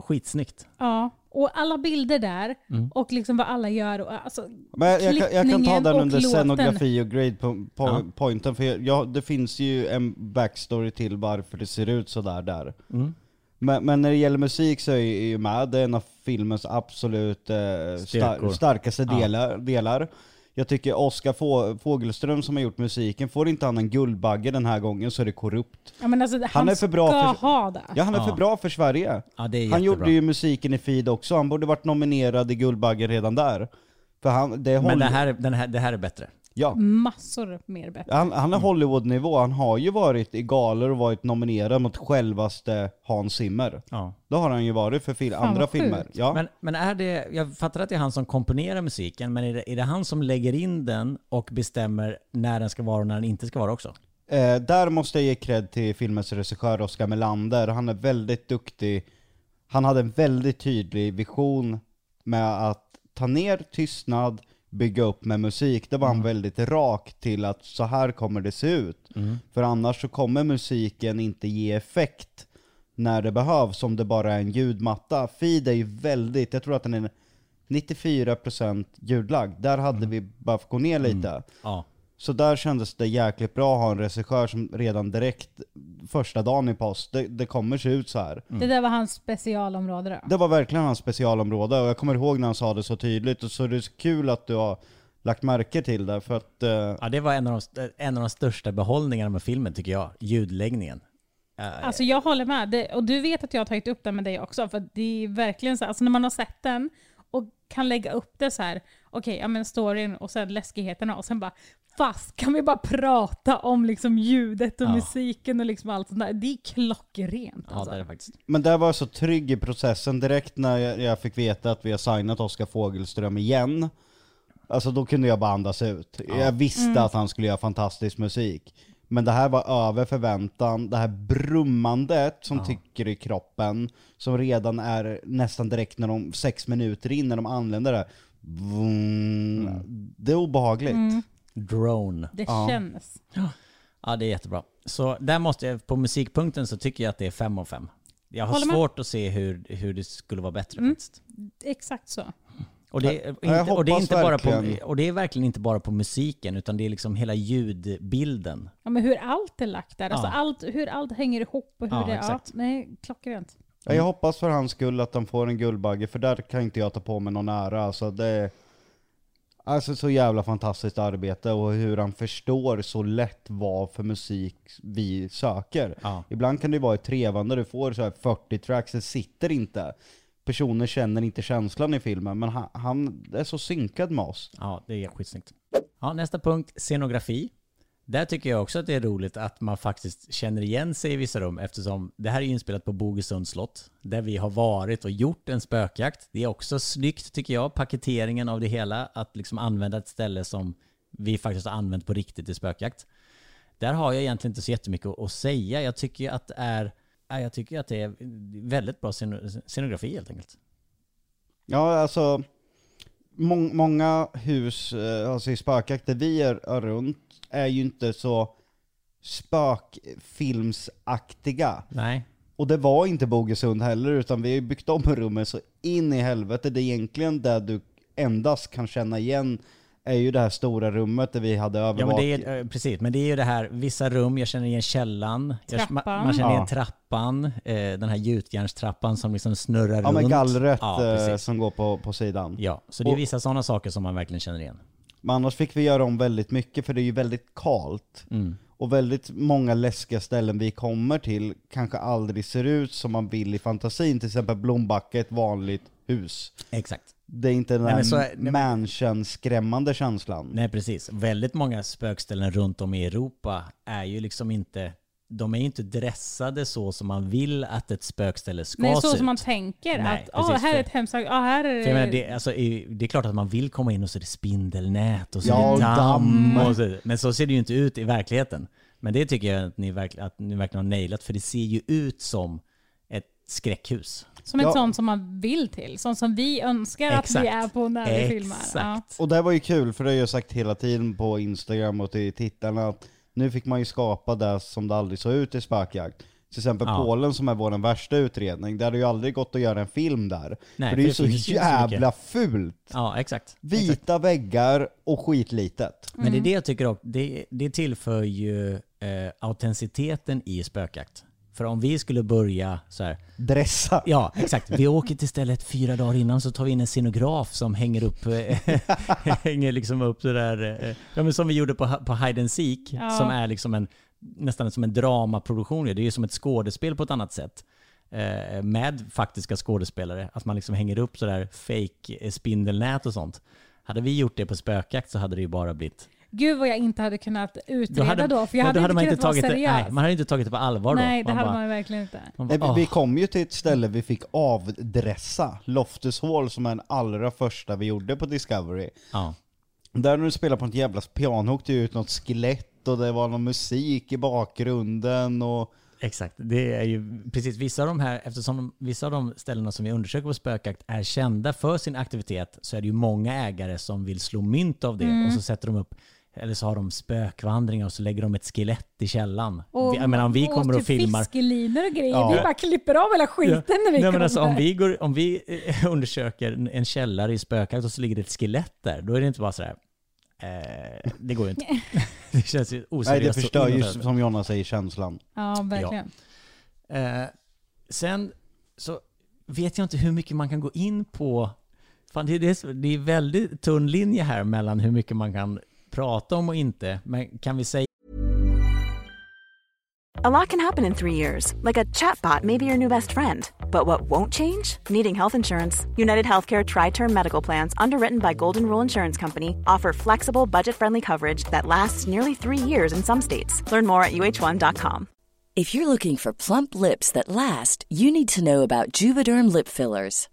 skitsnyggt. Ja, och alla bilder där Mm. och liksom vad alla gör. Och, alltså, Men jag, jag, kan- jag kan ta klippningen den och under låten. scenografi och grade po, po, Ja. pointen, för jag, ja, det finns ju en backstory till varför det ser ut sådär där. Mm. Men, men när det gäller musik så är ju- är ju med, det är en av filmens absolut eh, star, starkaste Ja. delar, delar. Jag tycker Oskar Få, Fågelström som har gjort musiken, får inte han en Guldbagge den här gången så är det korrupt. ja, men alltså, han, är för bra ska för- ha det. Ja han är Ja. för bra för Sverige. Ja, det är Han gjorde ju musiken i Feed också, han borde varit nominerad i Guldbaggen redan där. För han, det Men håller- det här, den här, det här är bättre. Ja. Massor mer bättre. Han, han är Hollywood-nivå, han har ju varit i galor och varit nominerad mot självaste Hans Zimmer. Ja. Det har han ju varit för fil- Fan, andra vad sjukt. filmer. Ja. Men, men är det, jag fattar att det är han som komponerar musiken, men är det, är det han som lägger in den och bestämmer när den ska vara och när den inte ska vara också? Eh, där måste jag ge cred till filmens regissör Oscar Melander. Han är väldigt duktig. Han hade en väldigt tydlig vision med att ta ner tystnad, bygga upp med musik. Det var han väldigt rak till att så här kommer det se ut. För annars så kommer musiken inte ge effekt när det behövs, om det bara är en ljudmatta. Feed är ju väldigt, jag tror att den är 94% ljudlagd. Där hade vi bara fått gå ner lite. Ja. Så där kändes det jäkligt bra att ha en regissör som redan direkt första dagen i post, det, det kommer se ut så här. Det där var hans specialområde då. Det var verkligen hans specialområde och jag kommer ihåg när han sa det så tydligt och så är det så kul att du har lagt märke till det för att eh, Ja, det var en av, de, en av de största behållningarna med filmen tycker jag. Ljudläggningen. Eh, Alltså jag håller med. Det, och du vet att jag har tagit upp det med dig också. För det är verkligen så, alltså när man har sett den och kan lägga upp det så här, okej, ja men storyn och sen läskigheterna och sen bara, fast kan vi bara prata om liksom ljudet och Ja. musiken och liksom allt sånt där. Det är klockrent ja, alltså. det är det faktiskt. Men där var jag så trygg i processen direkt när jag, jag fick veta att vi har signat Oskar Fogelström igen. Alltså då kunde jag bara andas ut. Jag visste att han skulle göra fantastisk musik. Men det här var över förväntan, det här brummandet som tycker i kroppen, som redan är nästan direkt när de, sex minuter in när de anländer där. Vroom, Det är obehagligt. Drone. Det Ja. känns. Ja, det är jättebra. Så där måste jag, på musikpunkten så tycker jag att det är fem av fem. Jag har Håller med. svårt att se hur, hur det skulle vara bättre Mm. faktiskt. Exakt så. Och det, är Ja, jag inte, och, det är hoppas inte bara verkligen. på, och det är verkligen inte bara på musiken, utan det är liksom hela ljudbilden. Ja, men hur allt är lagt där. Alltså Ja. allt, hur allt hänger ihop och hur Ja, det... exakt. Ja, nej, klockrent. Ja, jag hoppas för hans skull att han får en Guldbagge, för där kan inte jag ta på mig någon ära. Alltså det är alltså så jävla fantastiskt arbete och hur han förstår så lätt vad för musik vi söker. Ja. Ibland kan det vara ett trevande, du får så här 40 tracks, det sitter inte. Personer känner inte känslan i filmen, men han, han är så synkad med oss. Ja, det är skitsnyggt. Ja, nästa punkt, scenografi. Där tycker jag också att det är roligt att man faktiskt känner igen sig i vissa rum eftersom det här är inspelat på Bogesunds slott där vi har varit och gjort en spökjakt. Det är också snyggt tycker jag, paketeringen av det hela, att liksom använda ett ställe som vi faktiskt har använt på riktigt i spökjakt. Där har jag egentligen inte så jättemycket att säga. Jag tycker att det är, jag tycker att det är väldigt bra scenografi helt enkelt. Ja, alltså mång, många hus, eh, alltså i spökjakter vi är, är runt, är ju inte så spökfilmsaktiga. Nej. Och det var inte Bogesund heller, utan vi har ju byggt om rummet så in i helvete. Det är egentligen där du endast kan känna igen är ju det här stora rummet där vi hade Ja men övervakning. det är, eh, precis, men det är ju det här, vissa rum, jag känner igen källan, jag, Trappan. man, man känner igen Ja. trappan, eh, den här gjutjärnstrappan som liksom snurrar Ja runt. men gallret Ja, eh, precis. som går på, på sidan. Ja, så det är Och- vissa sådana saker som man verkligen känner igen. Men annars fick vi göra om väldigt mycket för det är ju väldigt kalt. Mm. Och väldigt många läskiga ställen vi kommer till kanske aldrig ser ut som man vill i fantasin. Till exempel Blombacka ett vanligt hus. Exakt. Det är inte den Nej, där mansion-skrämmande känslan. Nej precis. Väldigt många spökställen runt om i Europa är ju liksom inte, de är ju inte dressade så som man vill att ett spökställe ska Nej, se så ut. som man tänker. Nej, att ah, precis, här är ett hemskt... Ah, här är jag menar, det... det, alltså, det är klart att man vill komma in och så är det spindelnät och så Ja, är det damm. Och så, men så ser det ju inte ut i verkligheten. Men det tycker jag att ni, verk, att ni verkligen har nailat, för det ser ju ut som ett skräckhus. Som ett Ja. sånt som man vill till. Sånt som vi önskar att vi är på när vi filmar. Ja. Exakt. Och det var ju kul, för det har jag sagt hela tiden på Instagram och till tittarna, att nu fick man ju skapa det som det aldrig såg ut i spökjakt. Till exempel Ja. Polen som är vår värsta utredning, det hade ju aldrig gått att göra en film där. Nej, för det är ju så inte så jävla fult! Ja, exakt. Vita väggar och skitlitet. Men det är det jag tycker också, det, det tillför ju eh, autenticiteten i spökjakt. För om vi skulle börja så här, Dressa. ja exakt, vi åker till stället fyra dagar innan så tar vi in en scenograf som hänger upp, eh, hänger liksom upp det där, eh, ja men som vi gjorde på, på Hide and Seek, Ja. som är liksom en, nästan som en dramaproduktion, det är ju som ett skådespel på ett annat sätt. Eh, med faktiska skådespelare, att man liksom hänger upp sådär fake spindelnät och sånt. Hade vi gjort det på spökjakt så hade det ju bara blivit Gud vad jag inte hade kunnat utreda då, för jag ja, hade, då hade inte man kunnat inte vara tagit det, seriös. nej, man hade inte tagit det på allvar då. Nej, det hade bara, man verkligen inte. man Nej, bara, vi, vi åh. kom ju till ett ställe vi fick avdressa, Loftus Hall, som är den allra första vi gjorde på Discovery. Ja. Där när du spelar på ett jävla piano åkte det ut något skelett och det var någon musik i bakgrunden och... Exakt, det är ju precis vissa av de här, eftersom de, vissa av de ställena som vi undersöker på spökjakt är kända för sin aktivitet så är det ju många ägare som vill slå mynt av det Mm. och så sätter de upp eller så har de spökvandringar och så lägger de ett skelett i källan. Och, Vi- jag menar om vi och kommer och typ filmar... fiskelinor och grejer. Ja. Vi bara klipper av hela skiten när vi Nej, men kommer alltså, om, vi går, om vi eh, undersöker en- källare i spökjakt och så ligger det ett skelett där, då är det inte bara sådär... Eh, det går ju inte. det känns ju oseriöst. Nej det förstör ju, som Jonna säger, känslan. Ja, verkligen. Eh, sen så vet jag inte hur mycket man kan gå in på. Fan, det, är det är väldigt tunn linje här mellan hur mycket man kan prata om och inte. Men kan vi säga A lot can happen in three years, like a chatbot may be your new best friend. But what won't change? Needing health insurance. United Healthcare Tri Term Medical Plans, underwritten by Golden Rule Insurance Company, offer flexible, budget friendly coverage that lasts nearly three years in some states. Learn more at uh1.com. If you're looking for plump lips that last, you need to know about Juvederm lip fillers.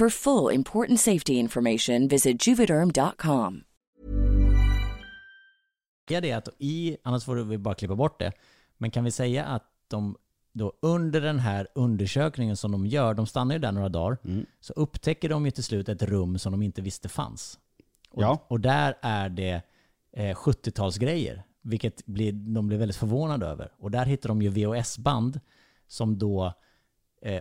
For full important safety information, visit juvederm.com. det att i, annars får vi bara klippa bort det, men kan vi säga att de då under den här undersökningen som de gör, de stannar ju där några dagar, Mm. så upptäcker de ju till slut ett rum som de inte visste fanns. Och, Ja. och där är det eh, 70-talsgrejer, vilket blir, de blir väldigt förvånade över. Och där hittar de ju VHS-band som då eh,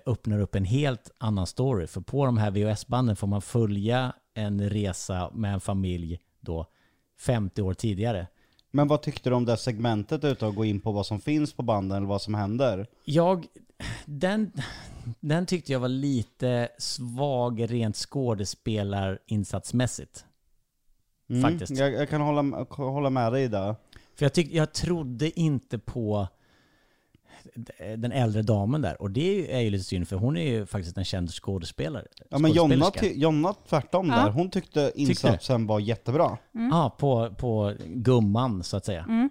öppnar upp en helt annan story. För på de här VHS-banden får man följa en resa med en familj då 50 år tidigare. Men vad tyckte du om det segmentet utav att gå in på vad som finns på banden eller vad som händer? Jag, den, den tyckte jag var lite svag rent skådespelarinsatsmässigt. Mm, Faktiskt. Jag, jag kan hålla, hålla med dig där. För jag, tyck, jag trodde inte på den äldre damen där. Och det är ju lite synd för hon är ju faktiskt en känd skådespelare. Ja men Jonna, Jonna tvärtom Ja. där, hon tyckte insatsen var jättebra. Ja, på, på gumman så att säga. Mm.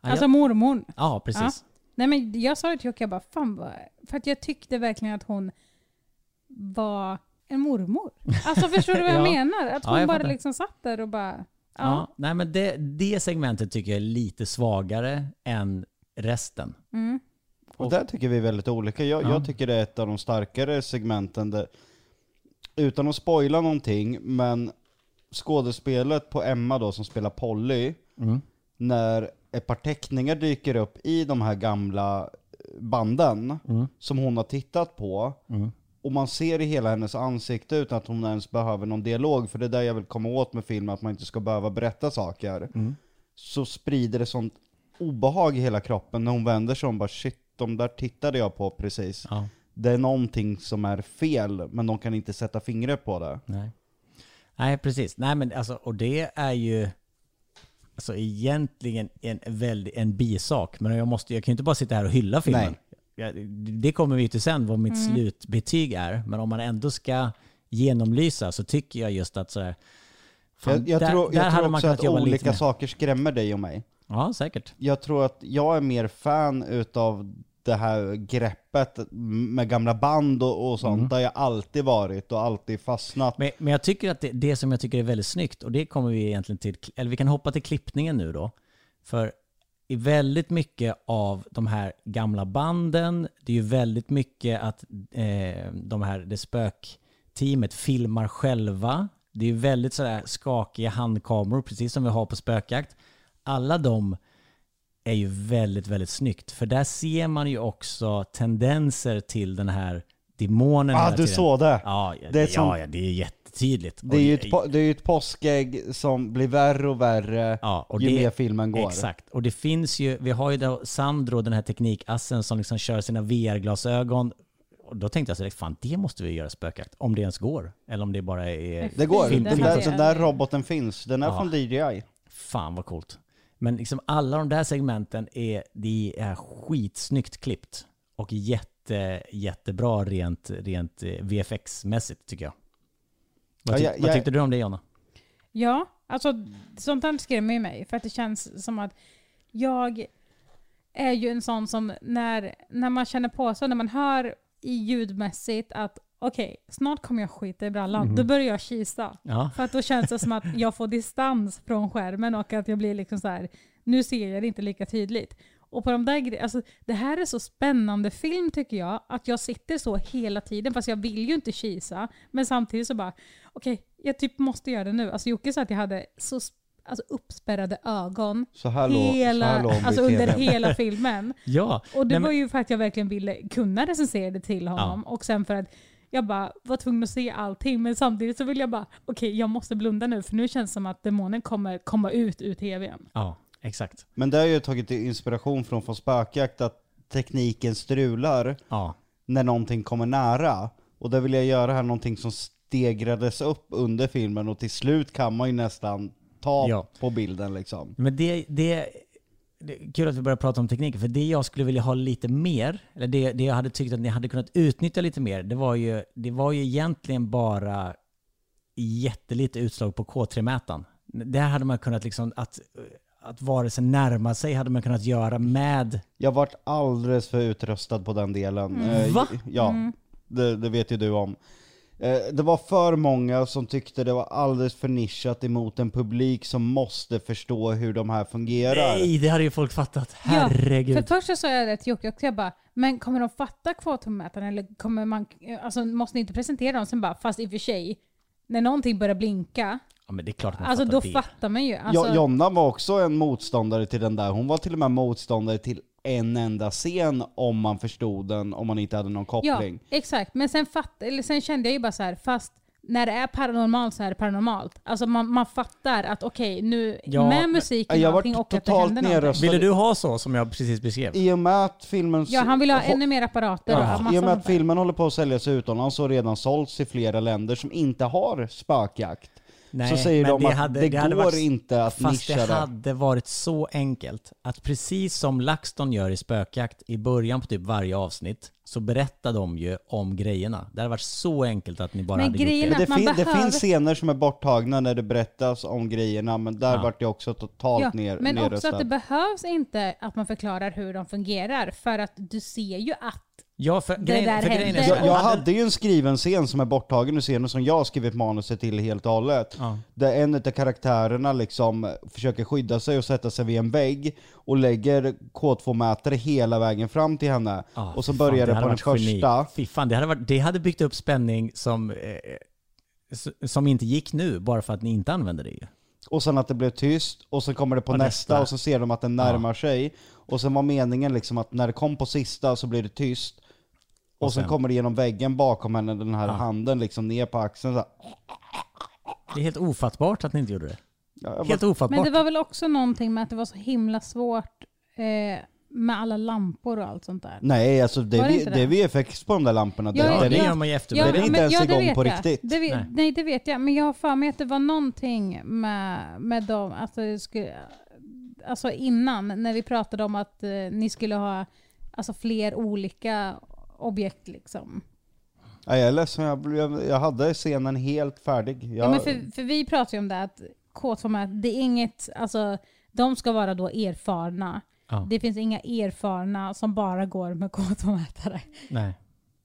Ja, Alltså jag, mormor. ja precis. Nej men jag sa det till Jocke, jag bara fan vad... För att jag tyckte verkligen att hon var en mormor. Alltså förstår du vad jag Ja. menar? Att Ja, hon jag bara liksom satt där och bara... Ja. Ja. nej men det, det segmentet tycker jag är lite svagare än resten. Mm. Och där tycker vi väldigt olika. Jag, Ja. jag tycker det är ett av de starkare segmenten där, utan att spoila någonting, men skådespelet på Emma då som spelar Polly, Mm. när ett par teckningar dyker upp i de här gamla banden Mm. som hon har tittat på, Mm. och man ser i hela hennes ansikte utan att hon ens behöver någon dialog, för det är där jag vill komma åt med filmen, att man inte ska behöva berätta saker. Mm. Så sprider det sånt obehag i hela kroppen när hon vänder sig om bara shit, de där tittade jag på precis. Ja. Det är någonting som är fel, men de kan inte sätta fingret på det. Nej. Nej, precis. Nej, men alltså, och det är ju alltså egentligen en, väldigt, en bisak. Men jag, måste, jag kan ju inte bara sitta här och hylla filmen. Ja, det kommer vi till sen, vad mitt slutbetyg är. Men om man ändå ska genomlysa så tycker jag just att sådär... fan, jag jag där, tror, där jag hade tror man också att olika saker skrämmer dig och mig. Ja, säkert. Jag tror att jag är mer fan utav det här greppet med gamla band och, och sånt, Mm. där jag alltid varit och alltid fastnat. Men, men jag tycker att det, det som jag tycker är väldigt snyggt, och det kommer vi egentligen till, eller vi kan hoppa till klippningen nu då. För är väldigt mycket av de här gamla banden. Det är ju väldigt mycket att eh, de här, det spökteamet filmar själva. Det är ju väldigt sådär skakiga handkameror, precis som vi har på spökjakt. Alla de är ju väldigt, väldigt snyggt. För där ser man ju också tendenser till den här demonen Ah, du såg det? Ja, ja, Det är ja, som- ja, det är jättetydligt. Det är, ju ett, det är ju ett påskägg som blir värre och värre Ja, och ju det- mer filmen går. Exakt. Och det finns ju, vi har ju då Sandro, den här teknikassen som liksom kör sina VR-glasögon. Och då tänkte jag så här, fan det måste vi göra spökjakt. Om det ens går. Eller om det bara är... Det går. Film- Den film- där, den där roboten finns. Den är Ja. från DJI. Fan vad coolt. Men liksom alla de där segmenten är, det är skitsnyggt klippt. Och jätte, jättebra rent, rent eh, VFX-mässigt tycker jag. Vad, Ja, tyck- jag- vad jag- tyckte du om det Jonna? Ja, alltså sånt här skrämmer ju mig. För att det känns som att jag är ju en sån som när, när man känner på sig, när man hör i ljudmässigt att okej, snart kommer jag skita i brallan. Då börjar jag kisa. Ja. För att då känns det som att jag får distans från skärmen och att jag blir liksom så här. nu ser jag det inte lika tydligt. Och på de där gre- alltså det här är så spännande film tycker jag, att jag sitter så hela tiden, fast jag vill ju inte kisa. Men samtidigt så bara, okej, jag typ måste göra det nu. Alltså Jocke sa att jag hade så sp- alltså, uppspärrade ögon Så här låg, hela, så här låg hon alltså under hela filmen. Ja. Och det Nej, men- var ju för att jag verkligen ville kunna recensera det till honom. Och sen för att jag bara var tvungen att se allting. Men samtidigt så vill jag bara, okej jag måste blunda nu. För nu känns det som att demonen kommer komma ut ur tvn. Ja, exakt. Men det har ju tagit inspiration från från spökjakt att tekniken strular Ja. när någonting kommer nära. Och där vill jag göra här någonting som stegrades upp under filmen och till slut kan man ju nästan ta Ja. på bilden liksom. Men det, det, det är kul att vi börjar prata om tekniken, för det jag skulle vilja ha lite mer, eller det, det jag hade tyckt att ni hade kunnat utnyttja lite mer, det var ju, det var ju egentligen bara jättelite utslag på K3-mätaren. Det hade man kunnat liksom, att, att varelsen närma sig hade man kunnat göra med... Jag vart alldeles för utrustad på den delen. Eh, Va? Ja, det, det vet ju du om. Eh, Det var för många som tyckte det var alldeles för nischat emot en publik som måste förstå hur de här fungerar. Nej, det hade ju folk fattat. Ja, Herregud. för först så sa jag det till Jocke och jag bara, men kommer de fatta kvotomätaren eller kommer man, alltså måste ni inte presentera dem? Sen bara, fast i och för sig, när någonting börjar blinka, Ja, men det är klart man alltså fattar då det. fattar man ju. Alltså, Jo- Jonna var också en motståndare till den där. Hon var till och med motståndare till en enda scen om man förstod den, om man inte hade någon Ja, koppling. exakt. Men sen, fatt, eller sen kände jag ju bara så här, fast när det är paranormalt så är det paranormalt. Alltså man, man fattar att okej, nu Ja, med musiken Jag och allting och att det totalt händer någonting. Ville du ha så som jag precis beskrev? I och med att filmen... Ja, han vill ha ännu mer apparater och Ja, massa I och med att filmen håller på att säljas utomlands och redan sålts i flera länder som inte har spökjakt. Så säger men de att det, hade går varit- inte att Fast nischa det det. hade varit så enkelt att precis som LaxTon gör i Spökjakt i början på typ varje avsnitt så berättar de ju om grejerna. Det hade varit så enkelt att ni bara Men hade gjort grejen det. Men det, att man fin- det behöver- finns scener som är borttagna när det berättas om grejerna, men där Ja. vart det också totalt Ja, ner, men också nedröstat. att det behövs inte att man förklarar hur de fungerar, för att du ser ju att Ja, för, grejen, där för grejen är Jag, jag hade- ju en skriven scen som är borttagen ur scenen som jag har skrivit manuset till helt och hållet. Ja. Där en av karaktärerna liksom försöker skydda sig och sätta sig vid en vägg och lägger K2-mätare hela vägen fram till henne. Ah, och så börjar det på den första. Fy fan, det hade, varit, det hade byggt upp spänning som, eh, som inte gick nu bara för att ni inte använde det ju. Och sen att det blev tyst, och så kommer det på Och nästa, nästa. och så ser de att den närmar sig. Och sen var meningen liksom att när det kom på sista så blir det tyst. Och, Och sen, sen- kommer det genom väggen bakom henne, den här Ja. handen liksom ner på axeln så här. Det är helt ofattbart att ni inte gjorde det. Ja, Helt bara, ofattbart. Men det var väl också någonting med att det var så himla svårt eh, med alla lampor och allt sånt där. nej alltså det, Var inte det är det? VFX på de där lamporna. Ja, det, Ja, det, det är- gör man ju Ja, efterbörd. det är inte ens ja, igång på jag. riktigt. Det vet, Nej. nej. det vet jag. Men jag har för mig att det var någonting med, med dem, alltså, skulle, alltså innan, när vi pratade om att eh, ni skulle ha alltså, fler olika objekt liksom. Ja, jag är ledsen, jag, blev- jag hade scenen helt färdig. Jag, Ja, men för, för vi pratade ju om det att K2 det är inget, alltså de ska vara då erfarna. Ja. Det finns inga erfarna som bara går med K2-mätare. Nej.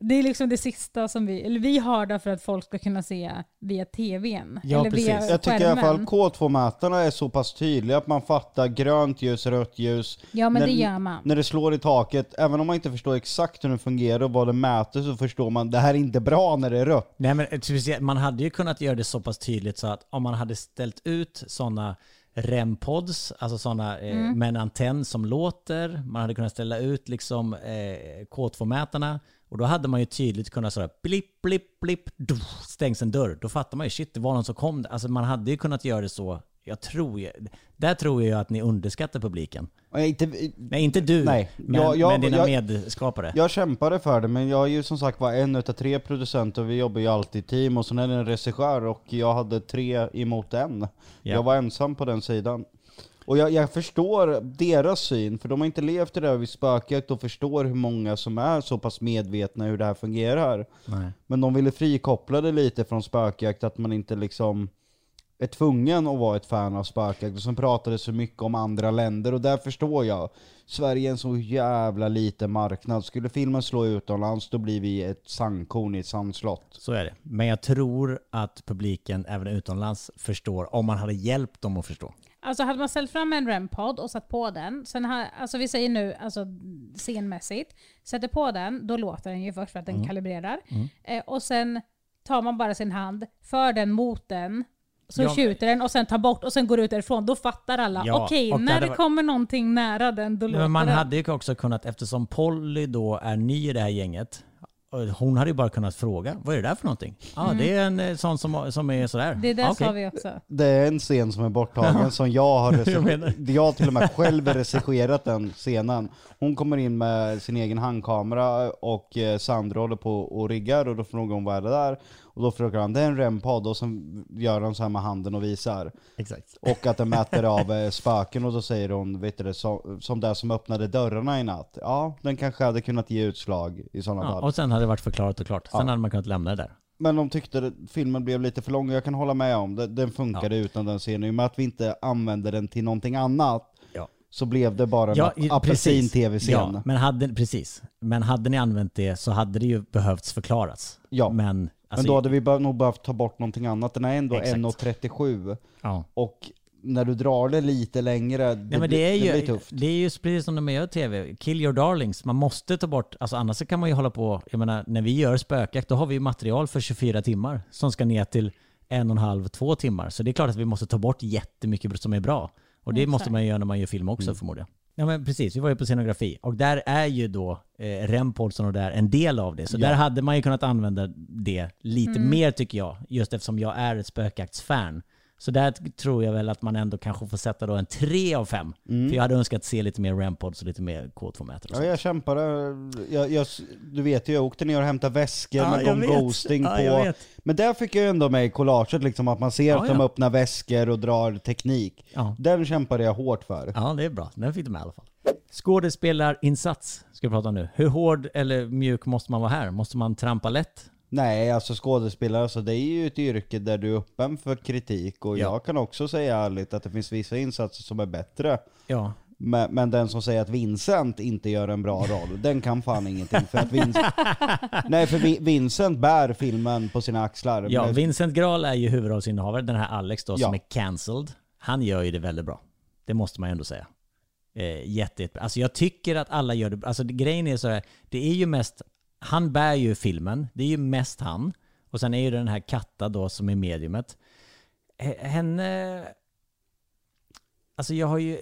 Det är liksom det sista som vi, eller vi har det för att folk ska kunna se via tvn. Ja, eller via precis. Jag tycker i alla fall skärmen. K2-mätarna är så pass tydliga att man fattar grönt ljus, rött ljus. Ja men när, det gör man. När det slår i taket, även om man inte förstår exakt hur den fungerar och vad det mäter så förstår man det här är inte bra när det är rött. Nej men speciellt, man hade ju kunnat göra det så pass tydligt så att om man hade ställt ut sådana REM-pods, alltså sådana eh, Mm. med en antenn som låter, man hade kunnat ställa ut liksom eh, K2-mätarna och då hade man ju tydligt kunnat sådär blipp, blipp, blipp, stängs en dörr. Då fattar man ju shit, det var någon som kom. Alltså man hade ju kunnat göra det så. Jag tror ju, där tror jag att ni underskattar publiken. Och inte, Nej, inte du, Nej, men, jag- jag- men dina jag- medskapare. jag kämpade för det men jag är ju som sagt var en utav tre producenter, vi jobbar ju alltid i team och sen är det en regissör och jag hade tre emot en. Ja. Jag var ensam på den sidan. Och jag, jag förstår deras syn, för de har inte levt det där vid spökjakt och förstår hur många som är så pass medvetna hur det här fungerar. Nej. Men de ville frikoppla det lite från spökjakt, att man inte liksom är tvungen att vara ett fan av spökjakt. Och sen pratade så mycket om andra länder, och där förstår jag. Sverige är en så jävla liten marknad. Skulle filmen slå utomlands, då blir vi ett sandkorn i ett sandslott. Så är det. Men jag tror att publiken även utomlands förstår, om man hade hjälpt dem att förstå. Alltså hade man ställt fram en REM-podd och satt på den, sen har, alltså vi säger nu alltså scenmässigt, sätter på den, då låter den ju först för att den kalibrerar. Eh, och sen tar man bara sin hand, för den mot den, så Ja, tjuter den och sen tar bort och sen går ut därifrån. Då fattar alla. Ja, Okej, det när hade det varit- kommer någonting nära den, då låter Men man den. hade ju också kunnat, eftersom Polly då är ny i det här gänget, hon hade ju bara kunnat fråga, vad är det där för någonting? Ja, det är en eh, sån som, som är sådär. Det där Okej. sa vi också. Det är en scen som är borttagen som jag har regisserat. Jag har till och med själv regisserat den scenen. Hon kommer in med sin egen handkamera och eh, Sandra håller på och riggar och då frågar hon vad är det där? Och då frågar han, det är en REM-podd och sen gör han så här med handen och visar. Exakt. Och att den mäter av eh, spöken och då säger hon, vet du det, så, som det som öppnade dörrarna i natt. Ja, den kanske hade kunnat ge utslag i sådana Ja, fall. och sen hade det varit förklarat och klart. Sen Ja. hade man kunnat lämna det där. Men de tyckte filmen blev lite för lång, och jag kan hålla med om det. Den funkade utan den scenen. I och med att vi inte använde den till någonting annat, Ja. så blev det bara Ja, en precis. apelsin-tv-scen. Ja, men hade, precis. Men hade ni använt det så hade det ju behövts förklaras. Ja. Men, alltså, men då hade vi be- nog behövt ta bort någonting annat. Den är ändå Exakt. 1.37, ja. och när du drar det lite längre, det, Nej, men det, blir, är det blir ju, tufft. det är ju precis som de gör tv. Kill your darlings. Man måste ta bort, alltså annars kan man ju hålla på, jag menar när vi gör spökjakt då har vi ju material för 24 timmar som ska ner till en och en halv, två timmar. Så det är klart att vi måste ta bort jättemycket som är bra. Och det Exakt. måste man ju göra när man gör film också förmodligen. Ja men precis, vi var ju på scenografi och där är ju då eh, Rempolson och där en del av det. Så Ja. där hade man ju kunnat använda det lite Mm. mer tycker jag, just eftersom jag är ett spökjaktsfan. Så där tror jag väl att man ändå kanske får sätta då en 3 av 5. För jag hade önskat se lite mer Rampods och lite mer K2-mätare. Ja, jag kämpade. Jag, jag, du vet ju, jag åkte ner och hämtade väskor med jag Gone vet. Ghosting Ja, på. Men där fick jag ju ändå med i collaget liksom att man ser Ja, att de ja. öppnar väskor och drar teknik. Ja. Den kämpade jag hårt för. ja, det är bra. Den fick du med i alla fall. Skådespelarinsats ska vi prata om nu. Hur hård eller mjuk måste man vara här? Måste man trampa lätt? Nej, alltså skådespelare, alltså det är ju ett yrke där du är öppen för kritik och Ja. jag kan också säga ärligt att det finns vissa insatser som är bättre. Ja. Men, men den som säger att Vincent inte gör en bra roll, den kan fan ingenting. För att Vincent, nej, för Vi- Vincent bär filmen på sina axlar. Ja, Men- Vincent Graal är ju huvudrollsinnehavare. Den här Alex då, som Ja. är cancelled. Han gör ju det väldigt bra. Det måste man ju ändå säga. Eh, jätte, jätte, alltså jag tycker att alla gör det. Alltså det, grejen är så här, det är ju mest, han bär ju filmen. Det är ju mest han. Och sen är ju den här Katta då som är mediumet. Henne... Alltså jag har ju...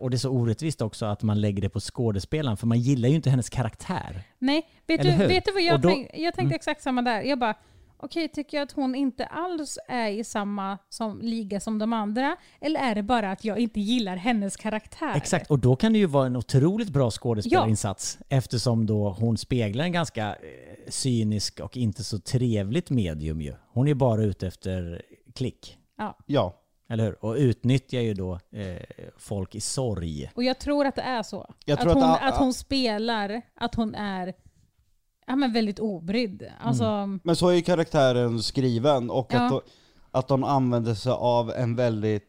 Och det är så orättvist också att man lägger det på skådespelaren, för man gillar ju inte hennes karaktär. Nej, vet Eller du, hur? vet du vad jag då- tänkte? Jag tänkte Mm. exakt samma där. Jag bara, okej, tycker jag att hon inte alls är i samma som, liga som de andra? Eller är det bara att jag inte gillar hennes karaktär? Exakt, och då kan det ju vara en otroligt bra skådespelarinsats eftersom då hon speglar en ganska eh, cynisk och inte så trevligt medium ju. Hon är bara ute efter klick, Ja. Ja, eller hur? Och utnyttjar ju då eh, folk i sorg. Och jag tror att det är så. Jag att, tror att hon, att hon spelar, att hon är ja, men väldigt obrydd. Alltså, men så är ju karaktären skriven och att, Ja. de, att de använder sig av en väldigt,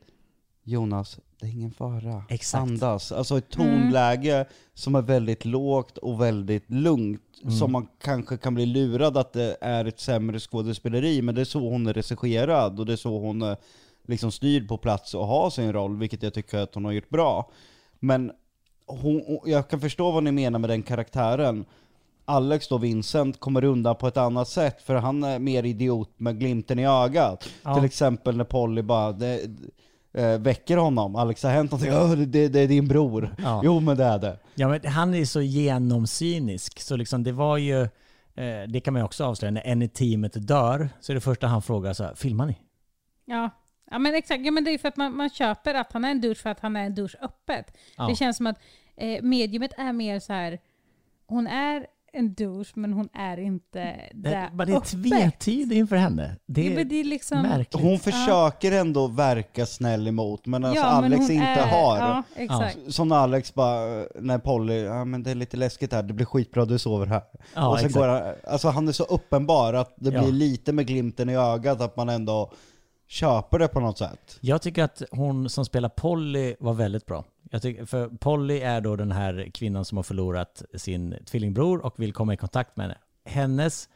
Jonas, det är ingen fara. Exakt. Andas. Alltså ett tonläge som är väldigt lågt och väldigt lugnt. Mm. Som man kanske kan bli lurad att det är ett sämre skådespeleri, men det är så hon är regisserad och det är så hon är liksom styrd på plats och har sin roll, vilket jag tycker att hon har gjort bra. Men hon, jag kan förstå vad ni menar med den karaktären. Alex då, Vincent, kommer undan på ett annat sätt för han är mer idiot med glimten i ögat. Ja. Till exempel när Polly bara det, eh, väcker honom, Alex har hänt någonting, "Åh, det, det är din bror. Ja. Jo men det är det. Ja, men han är så genomcynisk, så liksom det var ju, eh, det kan man ju också avslöja, när en i teamet dör, så är det första han frågar så här, filmar ni? Ja. Ja men exakt, ja, men det är för att man, man köper att han är en douche för att han är en douche öppet. Ja. Det känns som att eh, mediumet är mer så här. hon är en douche men hon är inte Det, där men det är tvetydigt inför henne. Det Ja, är men det är liksom, märkligt. Hon försöker ändå verka snäll emot, men alltså ja, men Alex hon inte är, har. Ja. Som när Alex bara, när Polly, ja men det är lite läskigt här, det blir skitbra, du sover här. Ja, och sen exakt. går han, alltså han är så uppenbar att det Ja. blir lite med glimten i ögat att man ändå köper det på något sätt. Jag tycker att hon som spelar Polly var väldigt bra. Jag tycker, för Polly är då den här kvinnan som har förlorat sin tvillingbror och vill komma i kontakt med henne. Hennes,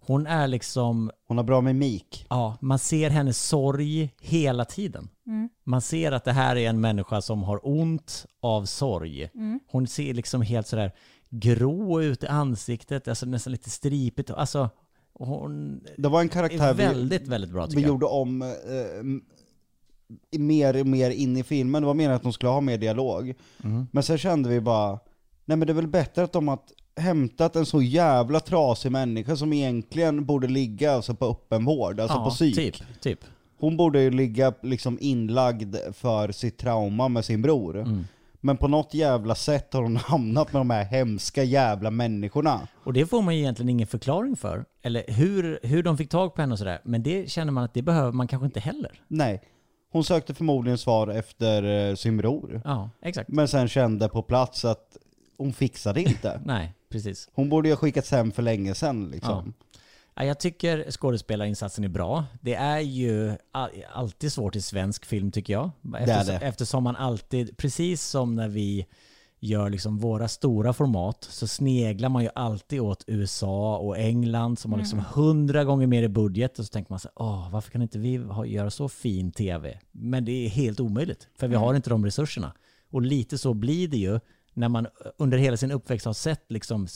hon är liksom, Hon har bra mimik. ja, man ser hennes sorg hela tiden. Man ser att det här är en människa som har ont av sorg. Hon ser liksom helt sådär grå ut i ansiktet, alltså nästan lite stripigt. Alltså, hon Det var en karaktär är vi, väldigt, väldigt bra vi tycker jag. gjorde om eh, mer och mer in i filmen. Det var meningen att de skulle ha mer dialog. Mm. Men sen kände vi bara, nej men det är väl bättre att de har hämtat en så jävla trasig människa som egentligen borde ligga alltså på öppenvård, alltså ja, på psyk. Typ, typ. Hon borde ju ligga liksom inlagd för sitt trauma med sin bror. Mm. Men på något jävla sätt har hon hamnat med de här hemska jävla människorna. Och det får man ju egentligen ingen förklaring för. Eller hur, hur de fick tag på henne och sådär. Men det känner man att det behöver man kanske inte heller. Nej. Hon sökte förmodligen svar efter eh, sin bror. Ja, exakt. Men sen kände på plats att hon fixade inte. Nej, precis. Hon borde ju ha skickats hem för länge sedan liksom. Ja, jag tycker skådespelarinsatsen är bra. Det är ju all- alltid svårt i svensk film tycker jag. Eftersom, det. eftersom man alltid, precis som när vi gör liksom våra stora format, så sneglar man ju alltid åt USA och England som har liksom hundra gånger mer i budget och så tänker man så Åh, varför kan inte vi ha, göra så fin tv? Men det är helt omöjligt, för vi har inte de resurserna. Och lite så blir det ju när man under hela sin uppväxt har sett liksom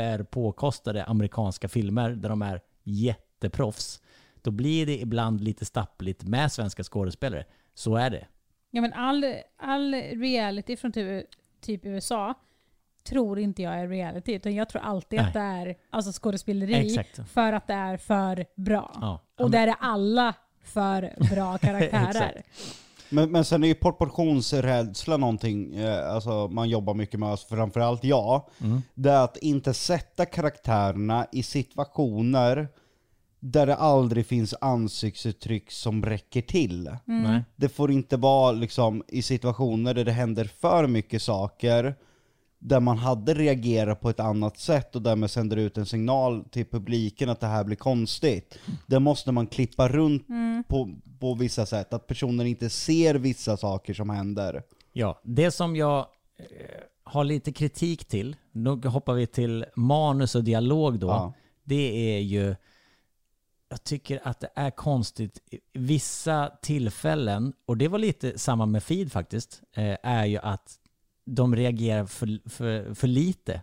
superpåkostade amerikanska filmer där de är jätteproffs. Då blir det ibland lite stappligt med svenska skådespelare. Så är det. Ja, men all, all reality från typ, typ USA tror inte jag är reality, utan jag tror alltid Nej. att det är alltså skådespeleri Exakt. för att det är för bra. Ja. Och där är alla för bra karaktärer. Men, men sen är ju proportionsrädsla någonting, eh, alltså man jobbar mycket med, alltså framförallt jag. Det är att inte sätta karaktärerna i situationer där det aldrig finns ansiktsuttryck som räcker till. Nej. Det får inte vara liksom i situationer där det händer för mycket saker, där man hade reagerat på ett annat sätt och därmed sänder ut en signal till publiken att det här blir konstigt. Där måste man klippa runt på, på vissa sätt, att personen inte ser vissa saker som händer. Ja, det som jag eh, har lite kritik till, nu hoppar vi till manus och dialog då, Ja. det är ju, jag tycker att det är konstigt, vissa tillfällen, och det var lite samma med feed faktiskt, eh, är ju att de reagerar för, för, för lite.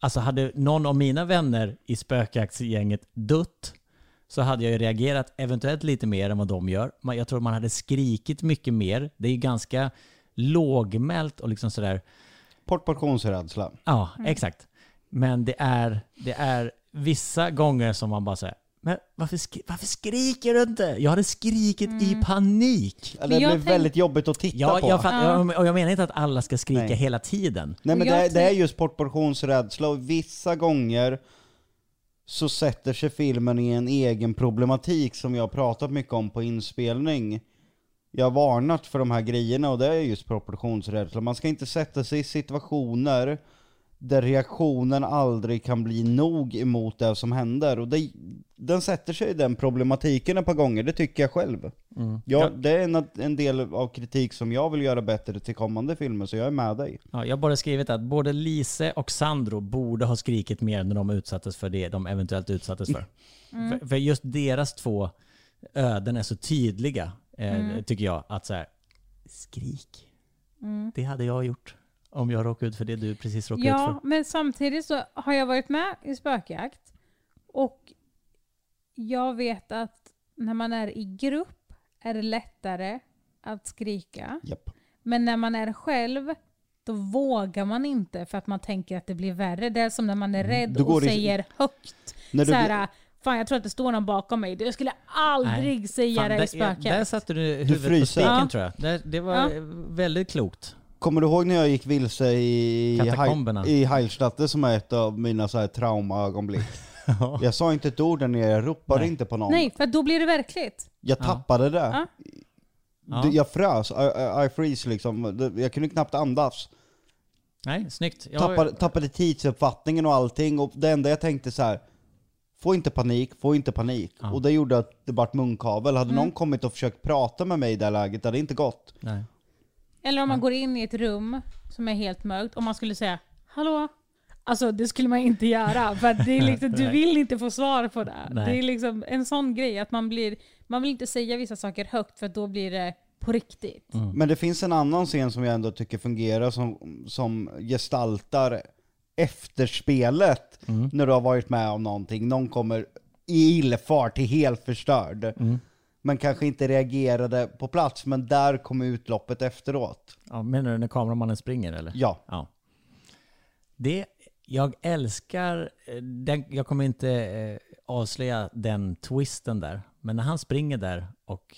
Alltså hade någon av mina vänner i spökjaktsgänget dött så hade jag ju reagerat eventuellt lite mer än vad de gör. Jag tror man hade skrikit mycket mer. Det är ju ganska lågmält och liksom sådär. Proportionsrädsla. Ja, exakt. Men det är, det är vissa gånger som man bara säger men varför, skri- varför skriker du inte? Jag hade skrikit i panik. Eller det blir tänk- väldigt jobbigt att titta Ja, på. jag, fatt, Ja. jag, och jag menar inte att alla ska skrika Nej. hela tiden. Nej men det, är- det är just proportionsrädsla och vissa gånger så sätter sig filmen i en egen problematik som jag har pratat mycket om på inspelning. Jag har varnat för de här grejerna och det är just proportionsrädsla. Man ska inte sätta sig i situationer där reaktionen aldrig kan bli nog emot det som händer. Och det, den sätter sig i den problematiken ett par gånger, det tycker jag själv. Mm. Ja, det är en, en del av kritik som jag vill göra bättre till kommande filmer, så jag är med dig. Ja, jag har bara skrivit att både Lise och Sandro borde ha skrikit mer när de utsattes för det de eventuellt utsattes för. För, för just deras två öden är så tydliga, eh, tycker jag, att så här, skrik. Det hade jag gjort. Om jag råkade ut för det du precis råkade ut Ja, för. men samtidigt så har jag varit med i spökjakt och jag vet att när man är i grupp är det lättare att skrika. Japp. Men när man är själv, då vågar man inte för att man tänker att det blir värre. Det är som när man är rädd Då går och det- säger högt. När du så blir- här, fan jag tror att det står någon bakom mig. Jag skulle aldrig säga Fan, det i där, där spökjakt. satte du huvudet på fryser. spiken Ja. tror jag. Det, det var Ja. väldigt klokt. Kommer du ihåg när jag gick vilse i, Katakomberna. i Heilstatte som är ett av mina så här traumaögonblick? Jag sa inte ett ord där nere, jag ropade Nej. inte på någon. Nej, för då blir det verkligt. Jag Ja. tappade det. Ja. Ja. Det- Jag frös, I, I, I freeze liksom. Det- Jag kunde knappt andas. Nej, snyggt. Jag, Tappade, tappade tidsuppfattningen och allting och det enda jag tänkte så här. Få inte panik, få inte panik. Ja. Och det gjorde att det vart munkavel. Hade Mm. någon kommit och försökt prata med mig i det läget, det hade inte gått. Nej. Eller om man går in i ett rum som är helt mörkt och man skulle säga Hallå? Alltså det skulle man inte göra för att det är liksom, du vill inte få svar på det. Nej. Det är liksom en sån grej att man blir, man vill inte säga vissa saker högt för då blir det på riktigt. Mm. Men det finns en annan scen som jag ändå tycker fungerar som, som gestaltar efterspelet Mm. när du har varit med om någonting. Någon kommer i illfart till helt förstörd. Mm. Men kanske inte reagerade på plats, men där kom utloppet efteråt. Ja, menar du när kameramannen springer eller? Ja. Ja. Det, jag älskar, eh, den, jag kommer inte eh, avslöja den twisten där, men när han springer där och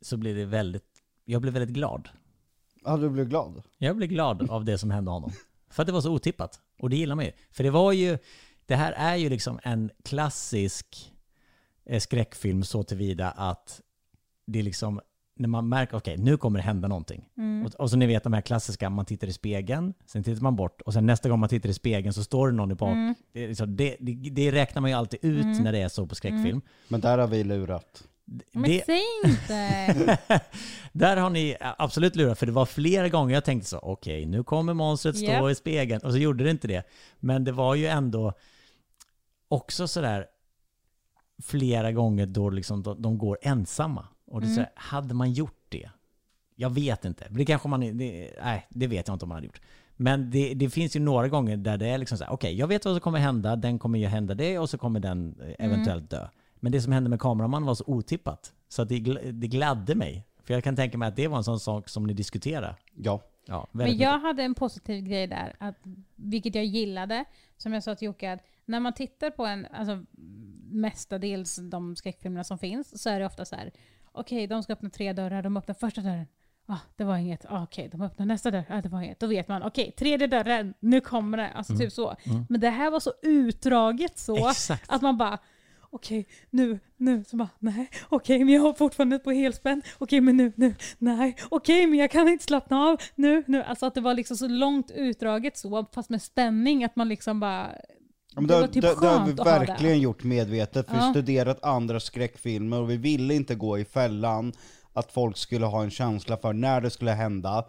så blir det väldigt, jag blir väldigt glad. Hade du blivit glad? Jag blir glad av det som hände honom. För att det var så otippat. Och det gillar man ju. För det var ju, det här är ju liksom en klassisk skräckfilm så tillvida att det är liksom, när man märker, okej nu kommer det hända någonting. Och, och så ni vet de här klassiska, man tittar i spegeln, sen tittar man bort och sen nästa gång man tittar i spegeln så står det någon i bak. Det, är liksom, det, det, det räknar man ju alltid ut när det är så på skräckfilm. Men där har vi lurat. Men Det, säg inte! där har ni absolut lurat, för det var flera gånger jag tänkte så, okej, nu kommer monstret stå Japp. i spegeln, och så gjorde det inte det. Men det var ju ändå också sådär flera gånger då liksom de, de går ensamma. Och det är så här, hade man gjort det? Jag vet inte. Det kanske man, det, nej, det vet jag inte om man hade gjort. Men det, det finns ju några gånger där det är liksom så här, okej, jag vet vad som kommer hända, den kommer ju hända det och så kommer den eh, eventuellt dö. Men det som hände med kameramannen var så otippat. Så att det, det gladde mig. För jag kan tänka mig att det var en sån sak som ni diskuterade. Ja. Ja, Men jag mycket. hade en positiv grej där, att, vilket jag gillade. Som jag sa till Jocke, att när man tittar på en, alltså mestadels de skräckfilmerna som finns, så är det ofta så här. Okej, de ska öppna tre dörrar, de öppnar första dörren. Ah, det var inget. Ah, okej, de öppnar nästa dörr. Ah, det var inget. Då vet man, okej, tredje dörren, nu kommer det. Alltså typ så. Men det här var så utdraget så, Exakt. att man bara Okej, nu, nu, så bara nej, okej, men jag har fortfarande på helspänn, okej, men nu, nu, nej, okej, men jag kan inte slappna av, nu, nu. Alltså att det var liksom så långt utdraget så, fast med spänning, att man liksom bara... Ja, men det det, typ det, det har vi ha verkligen det. gjort medvetet, för vi Ja. har studerat andra skräckfilmer och vi ville inte gå i fällan att folk skulle ha en känsla för när det skulle hända.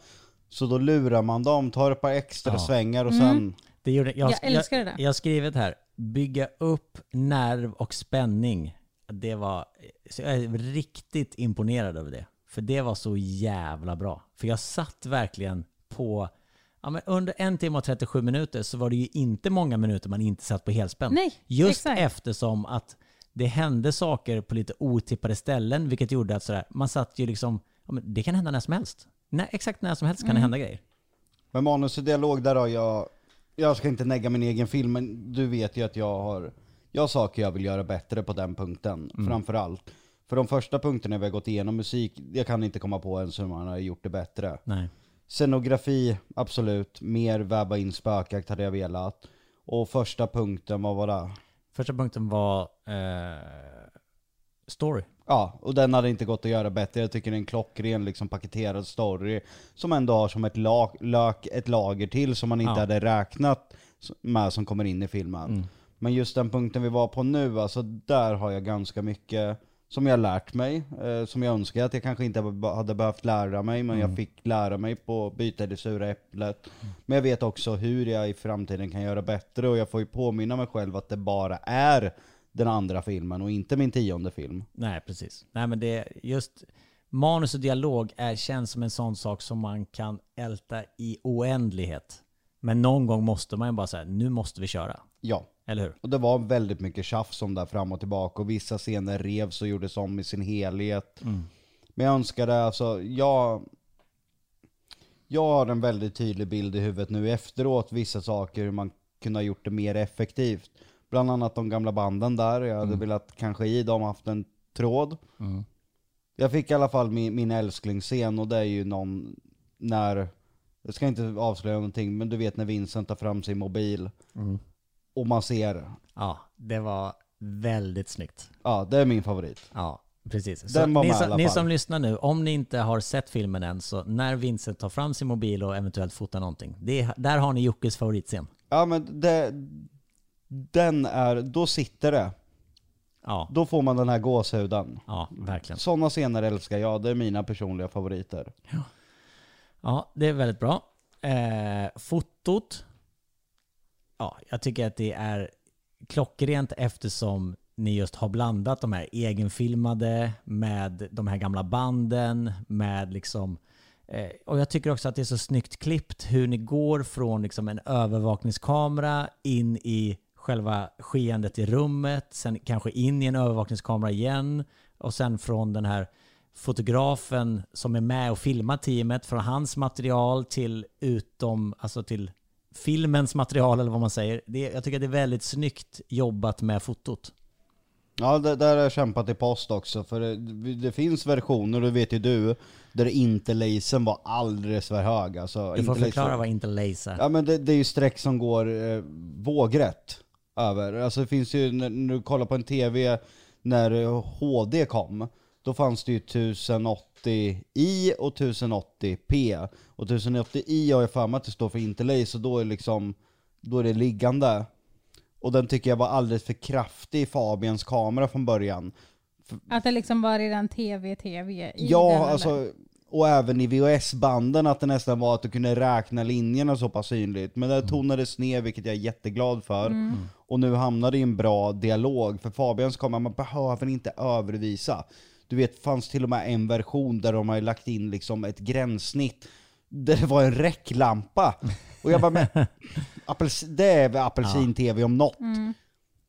Så då lurar man dem, tar ett par extra Ja. svängar och Mm. sen... Det gjorde, jag, Jag älskar det där. Jag, jag har skrivit här, bygga upp nerv och spänning. Det var, så jag är riktigt imponerad över det. För det var så jävla bra. För jag satt verkligen på, ja men under en timme och 37 minuter så var det ju inte många minuter man inte satt på helspänn. Nej, Just exakt. eftersom att det hände saker på lite otippade ställen, vilket gjorde att sådär, man satt ju liksom, ja, men det kan hända när som helst. Nej, exakt när som helst kan Mm. det hända grejer. Men manus och dialog, där har jag... Jag ska inte negga min egen film, men du vet ju att jag har... Jag har saker jag vill göra bättre på den punkten, framför allt. För de första punkterna vi har gått igenom musik, jag kan inte komma på ens hur man har gjort det bättre. Nej. Scenografi, absolut. Mer väva in spökjakt hade jag velat. Och första punkten, vad var det? Första punkten var eh, story. Ja, och den hade inte gått att göra bättre. Jag tycker det är en klockren liksom paketerad story som ändå har som ett, lag, lök, ett lager till som man inte Ja. hade räknat med som kommer in i filmen. Mm. Men just den punkten vi var på nu, alltså där har jag ganska mycket som jag lärt mig, eh, som jag önskar att jag kanske inte hade behövt lära mig, men Mm. jag fick lära mig på byta det sura äpplet. Men jag vet också hur jag i framtiden kan göra bättre, och jag får ju påminna mig själv att det bara är den andra filmen och inte min tionde film. Nej, precis. Nej, men det just manus och dialog är, känns som en sån sak som man kan älta i oändlighet. Men någon gång måste man ju bara säga, nu måste vi köra. Ja. Eller hur? Och det var väldigt mycket tjafs om det fram och tillbaka och vissa scener revs och gjordes om i sin helhet. Men jag önskade, alltså, jag... Jag har en väldigt tydlig bild i huvudet nu efteråt, vissa saker, hur man kunde ha gjort det mer effektivt. Bland annat de gamla banden där, jag hade velat kanske i dem haft en tråd. Jag fick i alla fall min, min älsklingsscen och det är ju någon, när, jag ska inte avslöja någonting, men du vet när Vincent tar fram sin mobil. Och man ser, Ja, det var väldigt snyggt. ja det är min favorit. Ja, precis. Så Den var ni, med i som, alla ni som lyssnar nu, om ni inte har sett filmen än, så när Vincent tar fram sin mobil och eventuellt fotar någonting, det, är- där har ni Jockes favoritscen. Ja men det, den är, då sitter det. Ja, Då får man den här gåshuden. ja, verkligen. Sådana scener älskar jag, det är mina personliga favoriter. Ja, det är väldigt bra. Eh, fotot. Ja, jag tycker att det är klockrent eftersom ni just har blandat de här egenfilmade med de här gamla banden, med liksom eh, och jag tycker också att det är så snyggt klippt hur ni går från liksom en övervakningskamera in i själva skeendet i rummet, sen kanske in i en övervakningskamera igen och sen från den här fotografen som är med och filmar teamet från hans material till utom, alltså till filmens material eller vad man säger. Det, jag tycker att det är väldigt snyggt jobbat med fotot. Ja, det, där har jag kämpat i post också, för det, det finns versioner, det vet ju du, där interlacen var alldeles för hög. Alltså, Du får interlacen- förklara vad interlace är. Ja men det, det är ju streck som går eh, vågrätt över. Alltså det finns ju, när, när du kollar på en TV när HD kom, då fanns det ju 1080i och 1080p. Och 1080i har jag för mig att det står för interlace, och då är liksom, då är det liggande. Och den tycker jag var alldeles för kraftig i Fabians kamera från början. Att det liksom var redan tv-tv i Ja, den, eller? alltså, och även i VHS-banden att det nästan var att du kunde räkna linjerna så pass synligt. Men det tonades ner, vilket jag är jätteglad för. Och nu hamnar det i en bra dialog, för Fabians kamera, man behöver inte övervisa. Du vet, fanns till och med en version där de har lagt in liksom ett gränssnitt, där det var en räcklampa. Och jag bara, men, det är väl apelsin-tv om något.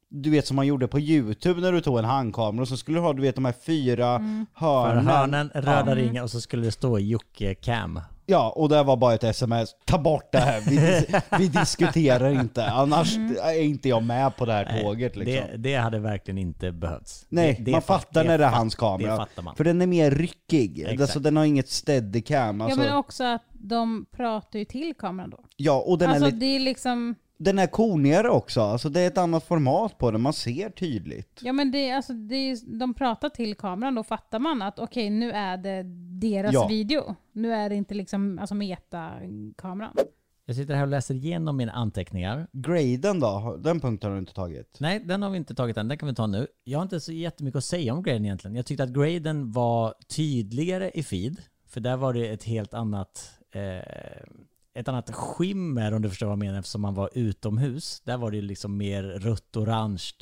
Du vet som man gjorde på youtube när du tog en handkamera och så skulle du ha du vet de här fyra För hörnen. hörnen, röda ringen och så skulle det stå Jocke Cam. Ja, och det var bara ett sms. Ta bort det här, vi, dis- vi diskuterar inte. Annars är inte jag med på det här tåget liksom. det, det hade verkligen inte behövts. Nej, det, det man fa- fattar när det är hans kamera. Det fattar man. För den är mer ryckig. Exakt. Alltså, den har inget steadicam. Alltså, Ja ja, men också att de pratar ju till kameran då. och den, alltså är lite, det är liksom, den är konigare också. Alltså, det är ett annat format på den, man ser tydligt. ja men det, alltså, det är, de pratar till kameran, då fattar man att okej nu är det deras Ja. video. Nu är det inte liksom alltså metakameran. Jag sitter här och läser igenom mina anteckningar. Graden då? Den punkten har du inte tagit? Nej, den har vi inte tagit än. Den kan vi ta nu. Jag har inte så jättemycket att säga om graden egentligen. Jag tyckte att graden var tydligare i feed. För där var det ett helt annat... Eh, ett annat skimmer om du förstår vad jag menar eftersom man var utomhus. Där var det liksom mer rött-orange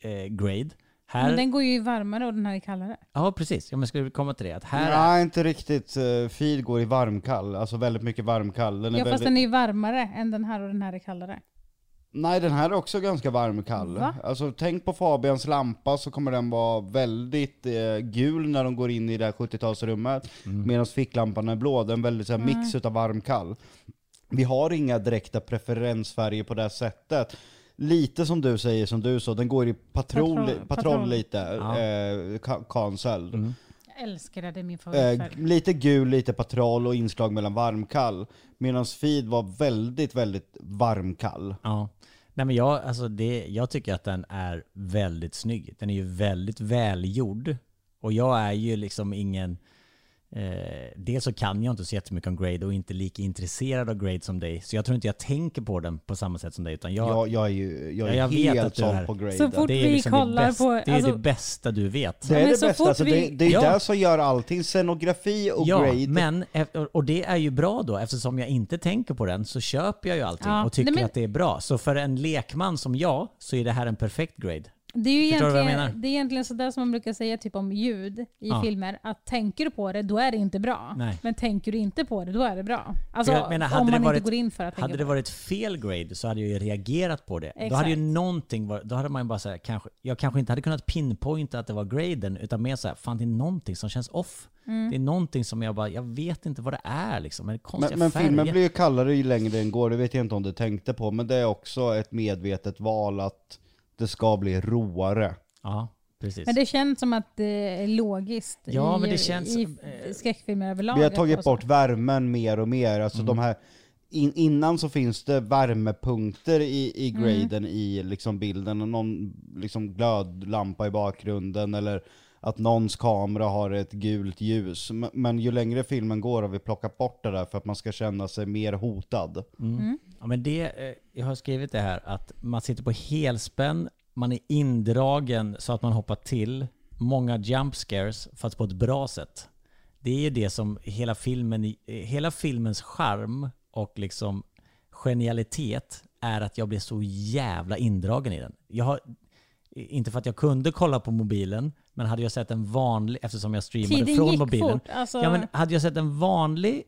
eh, grade. Här... Men den går ju varmare och den här är kallare. Ja, precis. Ja, men jag skulle komma till det. Att här... Nej, inte riktigt. Eh, Feed går i varmkall, alltså väldigt mycket varmkall. Den är Ja fast väldigt... den är ju varmare än den här och den här är kallare. Nej, den här är också ganska varmkall. Va? Alltså tänk på Fabians lampa så kommer den vara väldigt eh, gul när de går in i det här 70-talsrummet. Medan ficklampan är blå, den är en väldigt så här, mix utav varmkall. Vi har inga direkta preferensfärger på det här sättet. Lite som du säger, som du sa, den går i patrol. lite, Ja. eh, cancelled. Jag älskar det, det är min Eh, favoritfärg. lite gul, lite patrol och inslag mellan varmkall. Medan feed var väldigt, väldigt varmkall. Ja. Nej men jag, alltså det, jag tycker att den är väldigt snygg. Den är ju väldigt välgjord. Och jag är ju liksom ingen... Eh, dels så kan jag inte så jättemycket om grade och inte lika intresserad av grade som dig. Så jag tror inte jag tänker på den på samma sätt som dig. Utan jag, Jag, jag är ju jag är Ja, jag vet helt att du är. såld på grade. Så fort det är vi liksom kollar det bästa, på- Det är alltså- det bästa du vet. det är men det så bästa, alltså, det, vi- det är Ja. det som gör allting. Scenografi och Ja, grade. men, och det är ju bra då, eftersom jag inte tänker på den så köper jag ju allting Ja, och tycker nej, men- att det är bra. Så för en lekman som jag så är det här en perfekt grade. Det är ju egentligen, det är egentligen sådär som man brukar säga typ om ljud i Ja. filmer. Att tänker du på det, då är det inte bra. Nej. Men tänker du inte på det, då är det bra. Alltså jag menar, hade om det man varit- inte går in för att tänka Hade det på varit fel grade så hade jag ju reagerat på det. Då hade ju Exakt. någonting varit, då hade man ju bara såhär, kanske, jag kanske inte hade kunnat pinpointa att det var graden, utan mer såhär, fan det är någonting som känns off. Mm. Det är någonting som jag bara, jag vet inte vad det är liksom. Men det är Men, men filmen blir ju kallare ju längre den går, det vet jag inte om du tänkte på, men det är också ett medvetet val att det ska bli roare. Ja, precis. Men det känns som att det är logiskt Ja, i, men det känns- i eh, skräckfilmer överlag. Vi har tagit bort värmen mer och mer, alltså de här in, innan så finns det värmepunkter i, i graden i liksom bilden, och någon liksom glödlampa i bakgrunden eller att någons kamera har ett gult ljus. Men, ju längre filmen går har vi plockat bort det där för att man ska känna sig mer hotad. Ja, men det, eh, jag har skrivit det här att man sitter på helspänn, man är indragen så att man hoppar till, många jump scares fast på ett bra sätt. Det är ju det som hela filmen, eh, hela filmens charm och liksom genialitet är att jag blir så jävla indragen i den. Jag har, inte för att jag kunde kolla på mobilen, men hade jag sett en vanlig, eftersom jag streamade Tiden från gick mobilen. fort. Alltså, Ja men hade jag sett en vanlig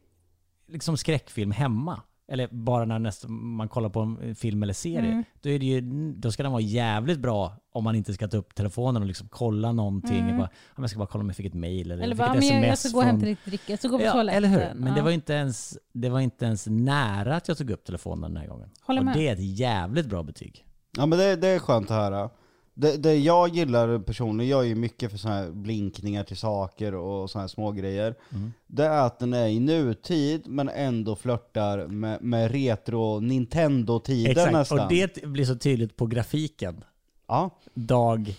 liksom skräckfilm hemma, eller bara när nästa, man kollar på en film eller serie, Mm. då, är det ju, då ska den vara jävligt bra om man inte ska ta upp telefonen och liksom kolla någonting. Bara, ja, men jag ska bara kolla om jag fick ett mail eller, Mm. eller bara, fick ett men sms jag, ska gå och från... hämta lite dricka, jag ska gå på Ja, toaletten. eller hur? Men det Ja. var inte ens, det var inte ens nära att jag tog upp telefonen den här gången. Håller och med. det är ett jävligt bra betyg. Ja men det, det är skönt att höra. Det, det jag gillar personligen, jag är ju mycket för sådana här blinkningar till saker och sådana här små grejer. Mm. Det är att den är i nutid men ändå flörtar med, med retro Nintendo-tiden Exakt, nästan. och det blir så tydligt på grafiken. Ja, Dag,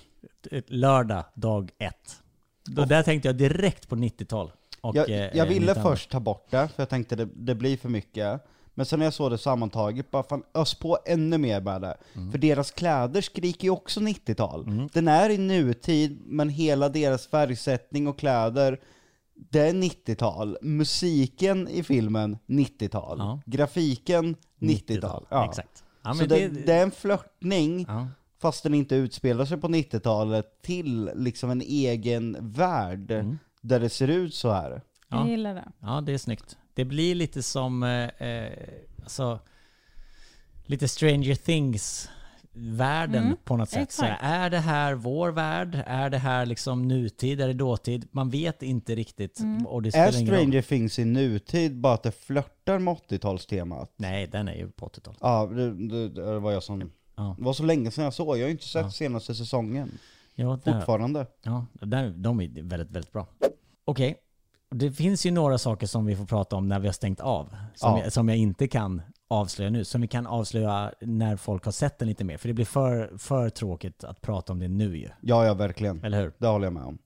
lördag, dag ett. Då där tänkte jag direkt på 90-tal. Och, jag, eh, jag ville Nintendo. först ta bort det, för jag tänkte det, det blir för mycket. Men sen när jag såg det sammantaget, bara fan ös på ännu mer med det. Mm. För deras kläder skriker ju också 90-tal. Den är i nutid, men hela deras färgsättning och kläder, det är 90-tal. Musiken i filmen, 90-tal. Ja. Grafiken, 90-tal. Ja. Exakt. Ja, Så det, det är en flörtning, ja. fast den inte utspelar sig på 90-talet, till liksom en egen värld, Mm. där det ser ut så här. Ja. Jag gillar det. Ja, det är snyggt. Det blir lite som, eh, eh, alltså, lite Stranger Things-världen Mm, på något sätt. Så är det här vår värld? Är det här liksom nutid? Är det dåtid? Man vet inte riktigt. Mm. Och det Är spelar. Stranger Things i nutid bara att det flörtar med 80-talstemat? Nej, den är ju på 80-talet. Ja, det, det, det var jag som... Ja. Det var så länge sedan jag såg, jag har ju inte sett Ja. senaste säsongen. Ja, Fortfarande. ja där, de är väldigt, väldigt bra. Okej. Det finns ju några saker som vi får prata om när vi har stängt av. Som, Ja. jag, som jag inte kan avslöja nu. Som vi kan avslöja när folk har sett den lite mer. För det blir för, för tråkigt att prata om det nu ju. Ja, ja verkligen. Eller hur? Det håller jag med om.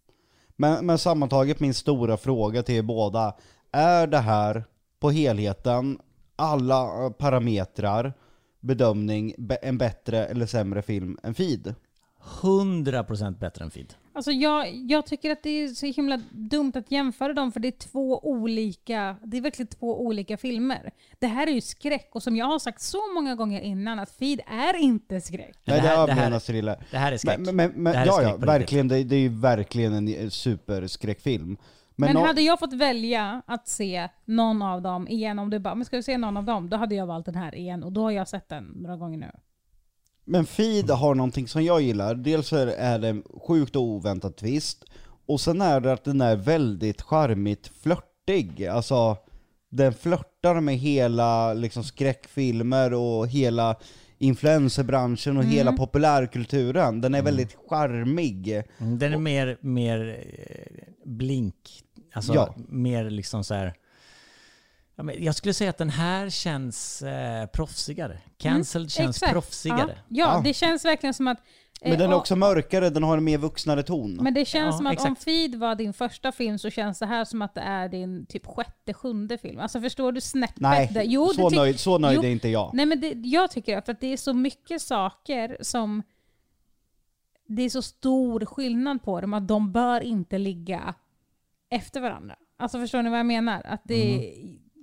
Men, men sammantaget, min stora fråga till er båda. Är det här, på helheten, alla eh, parametrar, bedömning, be, en bättre eller sämre film än Feed? 100% bättre än feed. Alltså jag, jag tycker att det är så himla dumt att jämföra dem för det är två olika, det är verkligen två olika filmer. Det här är ju skräck och som jag har sagt så många gånger innan att Feed är inte skräck. Men Nej, det det, här- är det här- avmenas till det. Det här är skräck. Men, men, men, Det här är ja, skräck ja, verkligen. Det, det är ju verkligen en superskräckfilm. Men, nå- hade jag fått välja att se någon av dem igen, om du bara men ska du se någon av dem? Då hade jag valt den här igen och då har jag sett den några gånger nu. Men Feed har någonting som jag gillar. Dels är det en sjukt och oväntad twist, och sen är det att den är väldigt charmigt flörtig. Alltså, den flörtar med hela liksom, skräckfilmer och hela influencerbranschen och hela populärkulturen. Den är väldigt charmig. Mm, Den är mer, mer eh, blink. Alltså Ja. mer liksom så här. Ja, men jag skulle säga att den här känns eh, proffsigare. Cancelled känns Mm, Exakt. proffsigare. Ja, ja, Ja. det känns verkligen som att... eh, Men den är och- också mörkare, den har en mer vuxnare ton. Men det känns Ja, som att om exakt. Feed var din första film så känns det här som att det är din typ sjätte, sjunde film. Alltså förstår du snäppet? Nej, där? Jo, så, det tyck- nöjd, så nöjd Jo. är inte jag. Nej men det, jag tycker att det är så mycket saker som... Det är så stor skillnad på dem att de bör inte ligga efter varandra. Alltså förstår ni vad jag menar? Att det,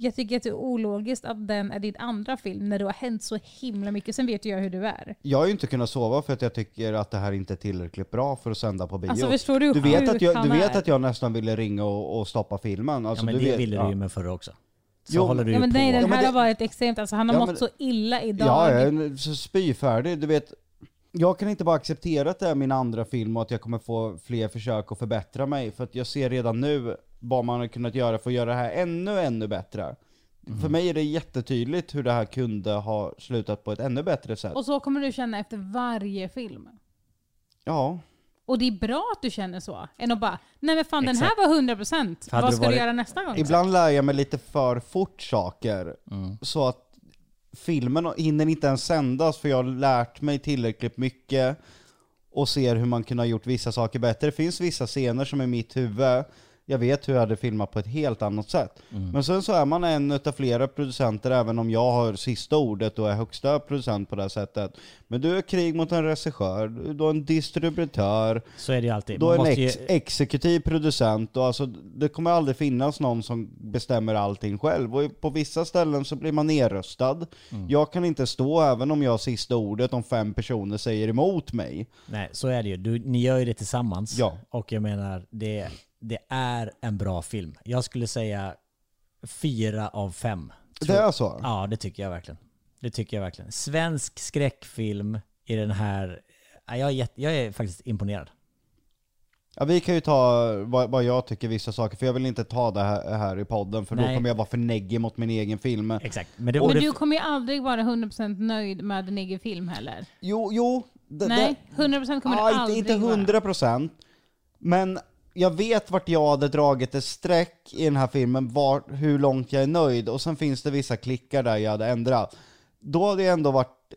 Jag tycker att det är ologiskt att den är din andra film när det har hänt så himla mycket. Sen vet ju jag hur du är. Jag har ju inte kunnat sova för att jag tycker att det här inte är tillräckligt bra för att sända på bio. Alltså förstår du du vet, att jag, du vet att jag nästan ville ringa och, och stoppa filmen. Alltså, ja, men du det vet, ville ja. du ju med förra också. Så Jo, håller du Ja, ju men på. nej, den Ja, men här det- har varit extremt. Alltså, han har Ja, mått men- så illa idag. Ja, jag är så spyfärdig. Du vet, jag kan inte bara acceptera att det är min andra film och att jag kommer få fler försök att förbättra mig. För att jag ser redan nu vad man har kunnat göra för att göra det här ännu, ännu bättre. Mm. För mig är det jättetydligt hur det här kunde ha slutat på ett ännu bättre sätt. Och så kommer du känna efter varje film. Ja, Och det är bra att du känner så. Än att bara, nej men fan den Exakt. här var 100%. Hade Vad ska varit- du göra nästa gång? ibland lär jag mig lite för fort saker. Mm. Så att filmen hinner inte ens sändas för jag har lärt mig tillräckligt mycket och ser hur man kunde ha gjort vissa saker bättre. Det finns vissa scener som är i mitt huvud, jag vet hur jag hade filmat på ett helt annat sätt. Men sen så är man en utav flera producenter, även om jag har sista ordet och är högsta producent på det sättet. Men du är krig mot en regissör, du är en distributör, Så är det alltid. Man är en måste ju, ex exekutiv producent och alltså, det kommer aldrig finnas någon som bestämmer allting själv. Och på vissa ställen så blir man nerröstad. Mm. Jag kan inte stå även om jag har sista ordet om fem personer säger emot mig. nej, så är det ju. Du, ni gör ju det tillsammans. Ja. Och jag menar, det, det är en bra film. Jag skulle säga fyra av fem. Det är så? Ja, det tycker jag verkligen. Det tycker jag verkligen. Svensk skräckfilm i den här... Ja, Jag är, jätte, jag är faktiskt imponerad. Ja, vi kan ju ta vad, vad jag tycker vissa saker, för jag vill inte ta det här, här i podden, för då Nej. kommer jag vara för neggig mot min egen film. Exakt. Men det, Men det, du kommer ju aldrig vara 100% nöjd med din egen film heller. Jo, jo. Det, Nej, det, 100% kommer ja, du inte, aldrig inte vara. 100 procent. Men jag vet vart jag hade dragit ett streck i den här filmen, var, hur långt jag är nöjd. Och sen finns det vissa klickar där jag hade ändrat. Då hade jag ändå varit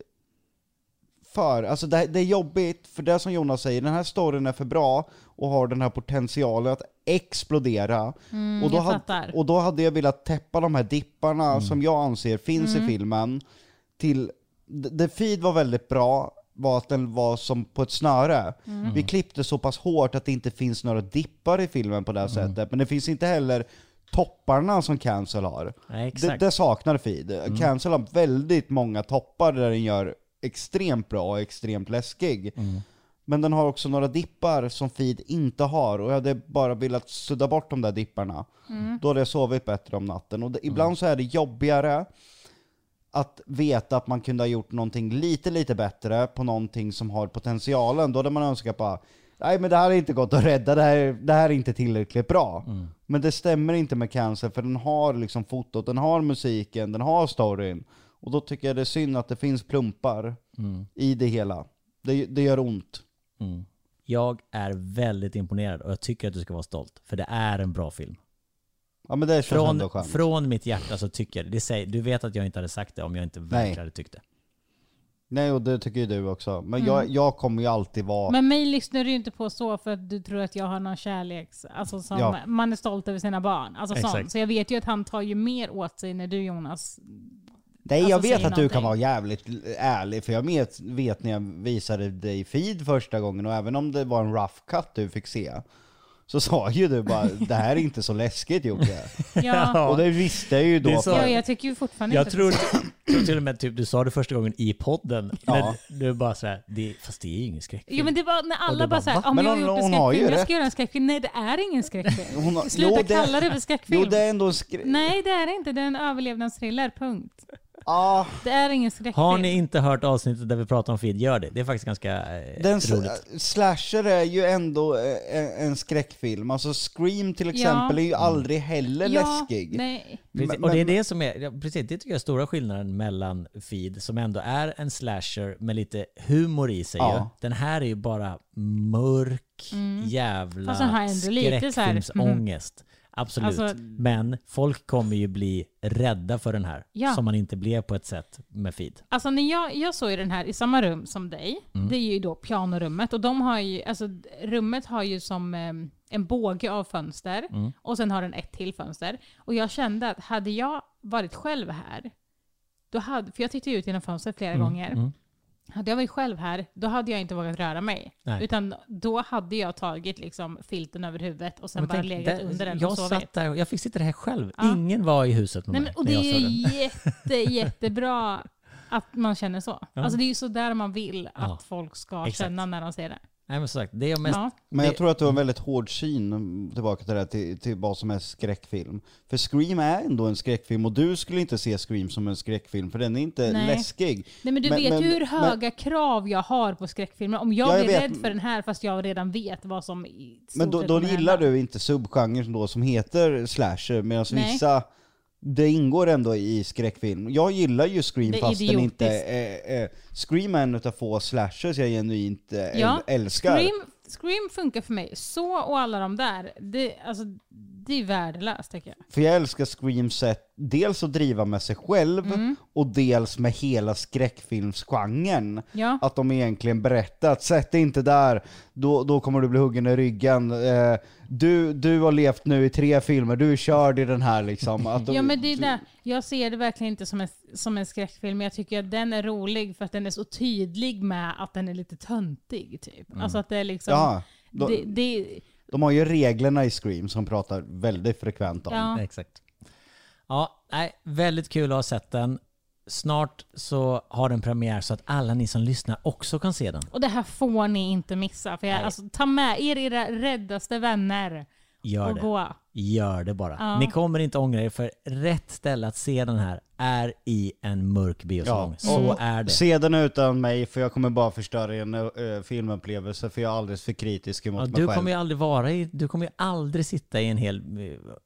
för, alltså det, det är jobbigt, för det som Jonas säger, den här storyn är för bra och har den här potentialen att explodera. Mm, och, då hade, och då hade jag velat täppa de här dipparna som jag anser finns Mm. i filmen till... The Feed var väldigt bra, var att den var som på ett snöre. Mm. Vi klippte så pass hårt att det inte finns några dippar i filmen på det här sättet, men det finns inte heller topparna som Cancel har. nej, Det, det saknar Feed. Cancel har väldigt många toppar där den gör extremt bra och extremt läskig. Men den har också några dippar som Feed inte har och jag hade bara velat sudda bort de där dipparna. Då hade jag sovit bättre om natten. Och det, ibland så är det jobbigare att veta att man kunde ha gjort någonting lite, lite bättre på någonting som har potentialen. Då hade man önskat bara Nej men det här är inte gått att rädda, det här, det här är inte tillräckligt bra. Men det stämmer inte med Cancer för den har liksom fotot, den har musiken, den har storyn. Och då tycker jag det är synd att det finns plumpar i det hela. Det, det gör ont. Mm. Jag är väldigt imponerad och jag tycker att du ska vara stolt. För det är en bra film. Ja men det känns Från, ändå skönt. från mitt hjärta så tycker jag det. säger, Du vet att jag inte hade sagt det om jag inte verkligen hade tyckt det. Nej och det tycker ju du också. Men jag, jag kommer ju alltid vara... Men mig lyssnar du ju inte på så för att du tror att jag har någon kärleks... Alltså som Ja. man är stolt över sina barn. Alltså sånt. Så jag vet ju att han tar ju mer åt sig när du Jonas... Nej Alltså, jag vet säg att du kan någonting. vara jävligt ärlig, för jag vet, vet när jag visade dig feed första gången, och även om det var en rough cut du fick se, så sa ju du bara det här är inte så läskigt Jocke. Ja, Och det visste jag ju då. Så. för- ja jag tycker ju fortfarande Jag inte tror, tror till och med typ du sa det första gången i podden. Ja. Men du bara såhär, det, fast det är ju ingen skräckfilm. Jo men det var när alla bara, bara, såhär, om Men jag har gjort en skräckfilm, jag rätt. ska göra en skräckfilm. Nej det är ingen skräckfilm. Hon har- Sluta jo, det- kalla det för skräckfilm. Jo det är ändå en skri... Nej det är det inte, det är en överlevnadsthriller, punkt. Ah, Det är ingen skräckfilm. Har ni inte hört avsnittet där vi pratar om feed, gör det. Det är faktiskt ganska eh, den roligt. s- slasher är ju ändå eh, en, en skräckfilm. Alltså Scream till exempel är ju aldrig heller ja, läskig. Nej. Precis, och det är det som är, ja, precis, det tycker jag är stora skillnaden mellan Feed, som ändå är en slasher med lite humor i sig Ja. ju. Den här är ju bara mörk, jävla Mm. Här, mhm. skräckfilmsångest. Absolut. Alltså- Men folk kommer ju bli rädda för den här. Ja. Som man inte blev på ett sätt med feed. Alltså när jag, jag såg ju den här i samma rum som dig, Mm. det är ju då pianorummet och de har ju, alltså rummet har ju som eh, en båge av fönster Mm. och sen har den ett till fönster. Och jag kände att hade jag varit själv här, då hade, för jag tittade ju ut genom fönstret flera gånger, mm. Hade jag varit själv här, då hade jag inte vågat röra mig. Nej. Utan då hade jag tagit liksom filten över huvudet och sen Men bara tänk, legat där- under den jag och sovit. satt där och jag fick sitta här själv. Ja. Ingen var i huset med Nej, mig men, och när det jag är ju jätte, jättebra att man känner så. Ja. Alltså det är ju så där man vill att Ja. folk ska Exakt. känna när de ser det. Nej men som sagt, det är jag mest... Ja. Men jag tror att du har en väldigt hård syn, mm, tillbaka till det här, till, till vad som är skräckfilm. För Scream är ändå en skräckfilm, och du skulle inte se Scream som en skräckfilm, för den är inte Nej. läskig. Nej men du Men- vet men- ju hur men- höga krav jag har på skräckfilmer. Om jag Ja, jag blir vet. rädd för den här fast jag redan vet vad som Men då, då gillar hända. du inte subgenren då som heter slasher, medan Nej. vissa, det ingår ändå i skräckfilm. Jag gillar ju Scream Det fast den inte är... Scream är en utav få slashers jag genuint eh, Ja, älskar. Scream, Scream funkar för mig. Så och alla de där, det, alltså, det är värdelöst tycker jag. För jag älskar Scream sätt, dels att driva med sig själv, Mm. och dels med hela skräckfilmsgenren. Ja. Att de egentligen berättar att sätt dig inte där, då, då kommer du bli huggen i ryggen. Eh, du, du har levt nu i tre filmer, du är körd i den här liksom. Att Ja men det är där, jag ser det verkligen inte som en, som en skräckfilm, jag tycker att den är rolig för att den är så tydlig med att den är lite töntig typ. Alltså att det är liksom... Ja, då- det, det, De har ju reglerna i Scream som pratar väldigt frekvent om. ja. Exakt. Ja, nej, väldigt kul att ha sett den. Snart så har den premiär så att alla ni som lyssnar också kan se den. Och det här får ni inte missa. För jag, alltså, ta med er era räddaste vänner Gör och det. gå. Gör det bara. Ja. Ni kommer inte ångra er för rätt ställe att se den här är i en mörk biosalong. Ja. Så är det. Se den utan mig för jag kommer bara förstöra en uh, filmupplevelse för jag är alldeles för kritisk mot Ja, mig du själv. kommer ju aldrig vara i, du kommer ju aldrig sitta i en hel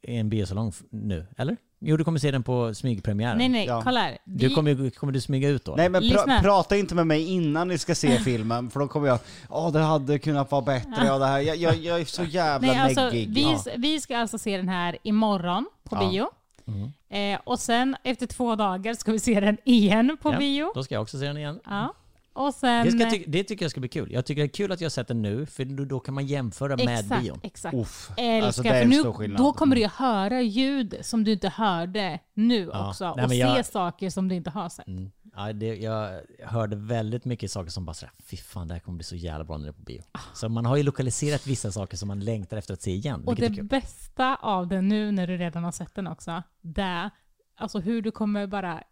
i en biosalong nu, eller? Jo, du kommer se den på smygpremiären. Nej nej, Ja. kolla här. Du kommer, kommer du smyga ut då? Nej men Lyssna. prata inte med mig innan ni ska se filmen, för då kommer jag ja det hade kunnat vara bättre, ja det här, jag, jag, jag är så jävla Nej, alltså, vi, Ja. vi ska alltså se den här imorgon på Ja. bio. Mm. Eh, och sen efter två dagar ska vi se den igen på Ja, bio. Då ska jag också se den igen. Ja. Och sen... Det, ska ty- det tycker jag ska bli kul. Jag tycker det är kul att jag har sett den nu, för då, då kan man jämföra med exakt, bion. exakt. Uff. Älskar, Alltså, det är för en nu, stor skillnad. då kommer du höra ljud som du inte hörde nu Ja. också. Nej, och se jag- saker som du inte har sett. Mm. Ja, det, jag hörde väldigt mycket saker som bara sådär, fy fan det här kommer bli så jävla bra när det är på bio. Så man har ju lokaliserat vissa saker som man längtar efter att se igen, Och det bästa av den nu när du redan har sett den också, det alltså hur du kommer bara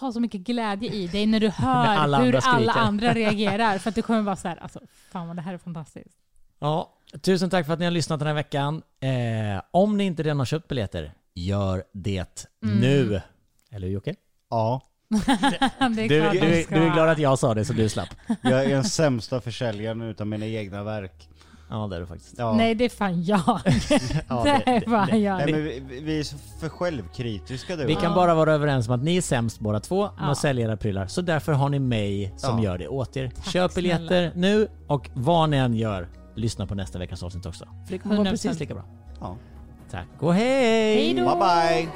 ha så mycket glädje i dig när du hör alla hur andra alla skriker. andra reagerar. För att du kommer vara så här, alltså fan vad det här är fantastiskt. Ja, tusen tack för att ni har lyssnat den här veckan. Eh, om ni inte redan har köpt biljetter, gör det Mm. nu. Eller hur Jocke? Ja, det Du, du, de du är glad att jag sa det så du slapp? jag är den sämsta försäljaren utav mina egna verk. Ja, det är du faktiskt. Ja. Nej, det är fan jag. Ja, det är det- fan jag. Nej men vi, vi är så för självkritiska du Vi kan bara vara överens om att ni är sämst båda två med att sälja era prylar. Så därför har ni mig som Ja. gör det åt er. Köp biljetter nu och vad ni än gör, lyssna på nästa veckas avsnitt också. För det kommer vara 100%. precis lika bra. Ja. Tack och hej! Hej då! Bye bye!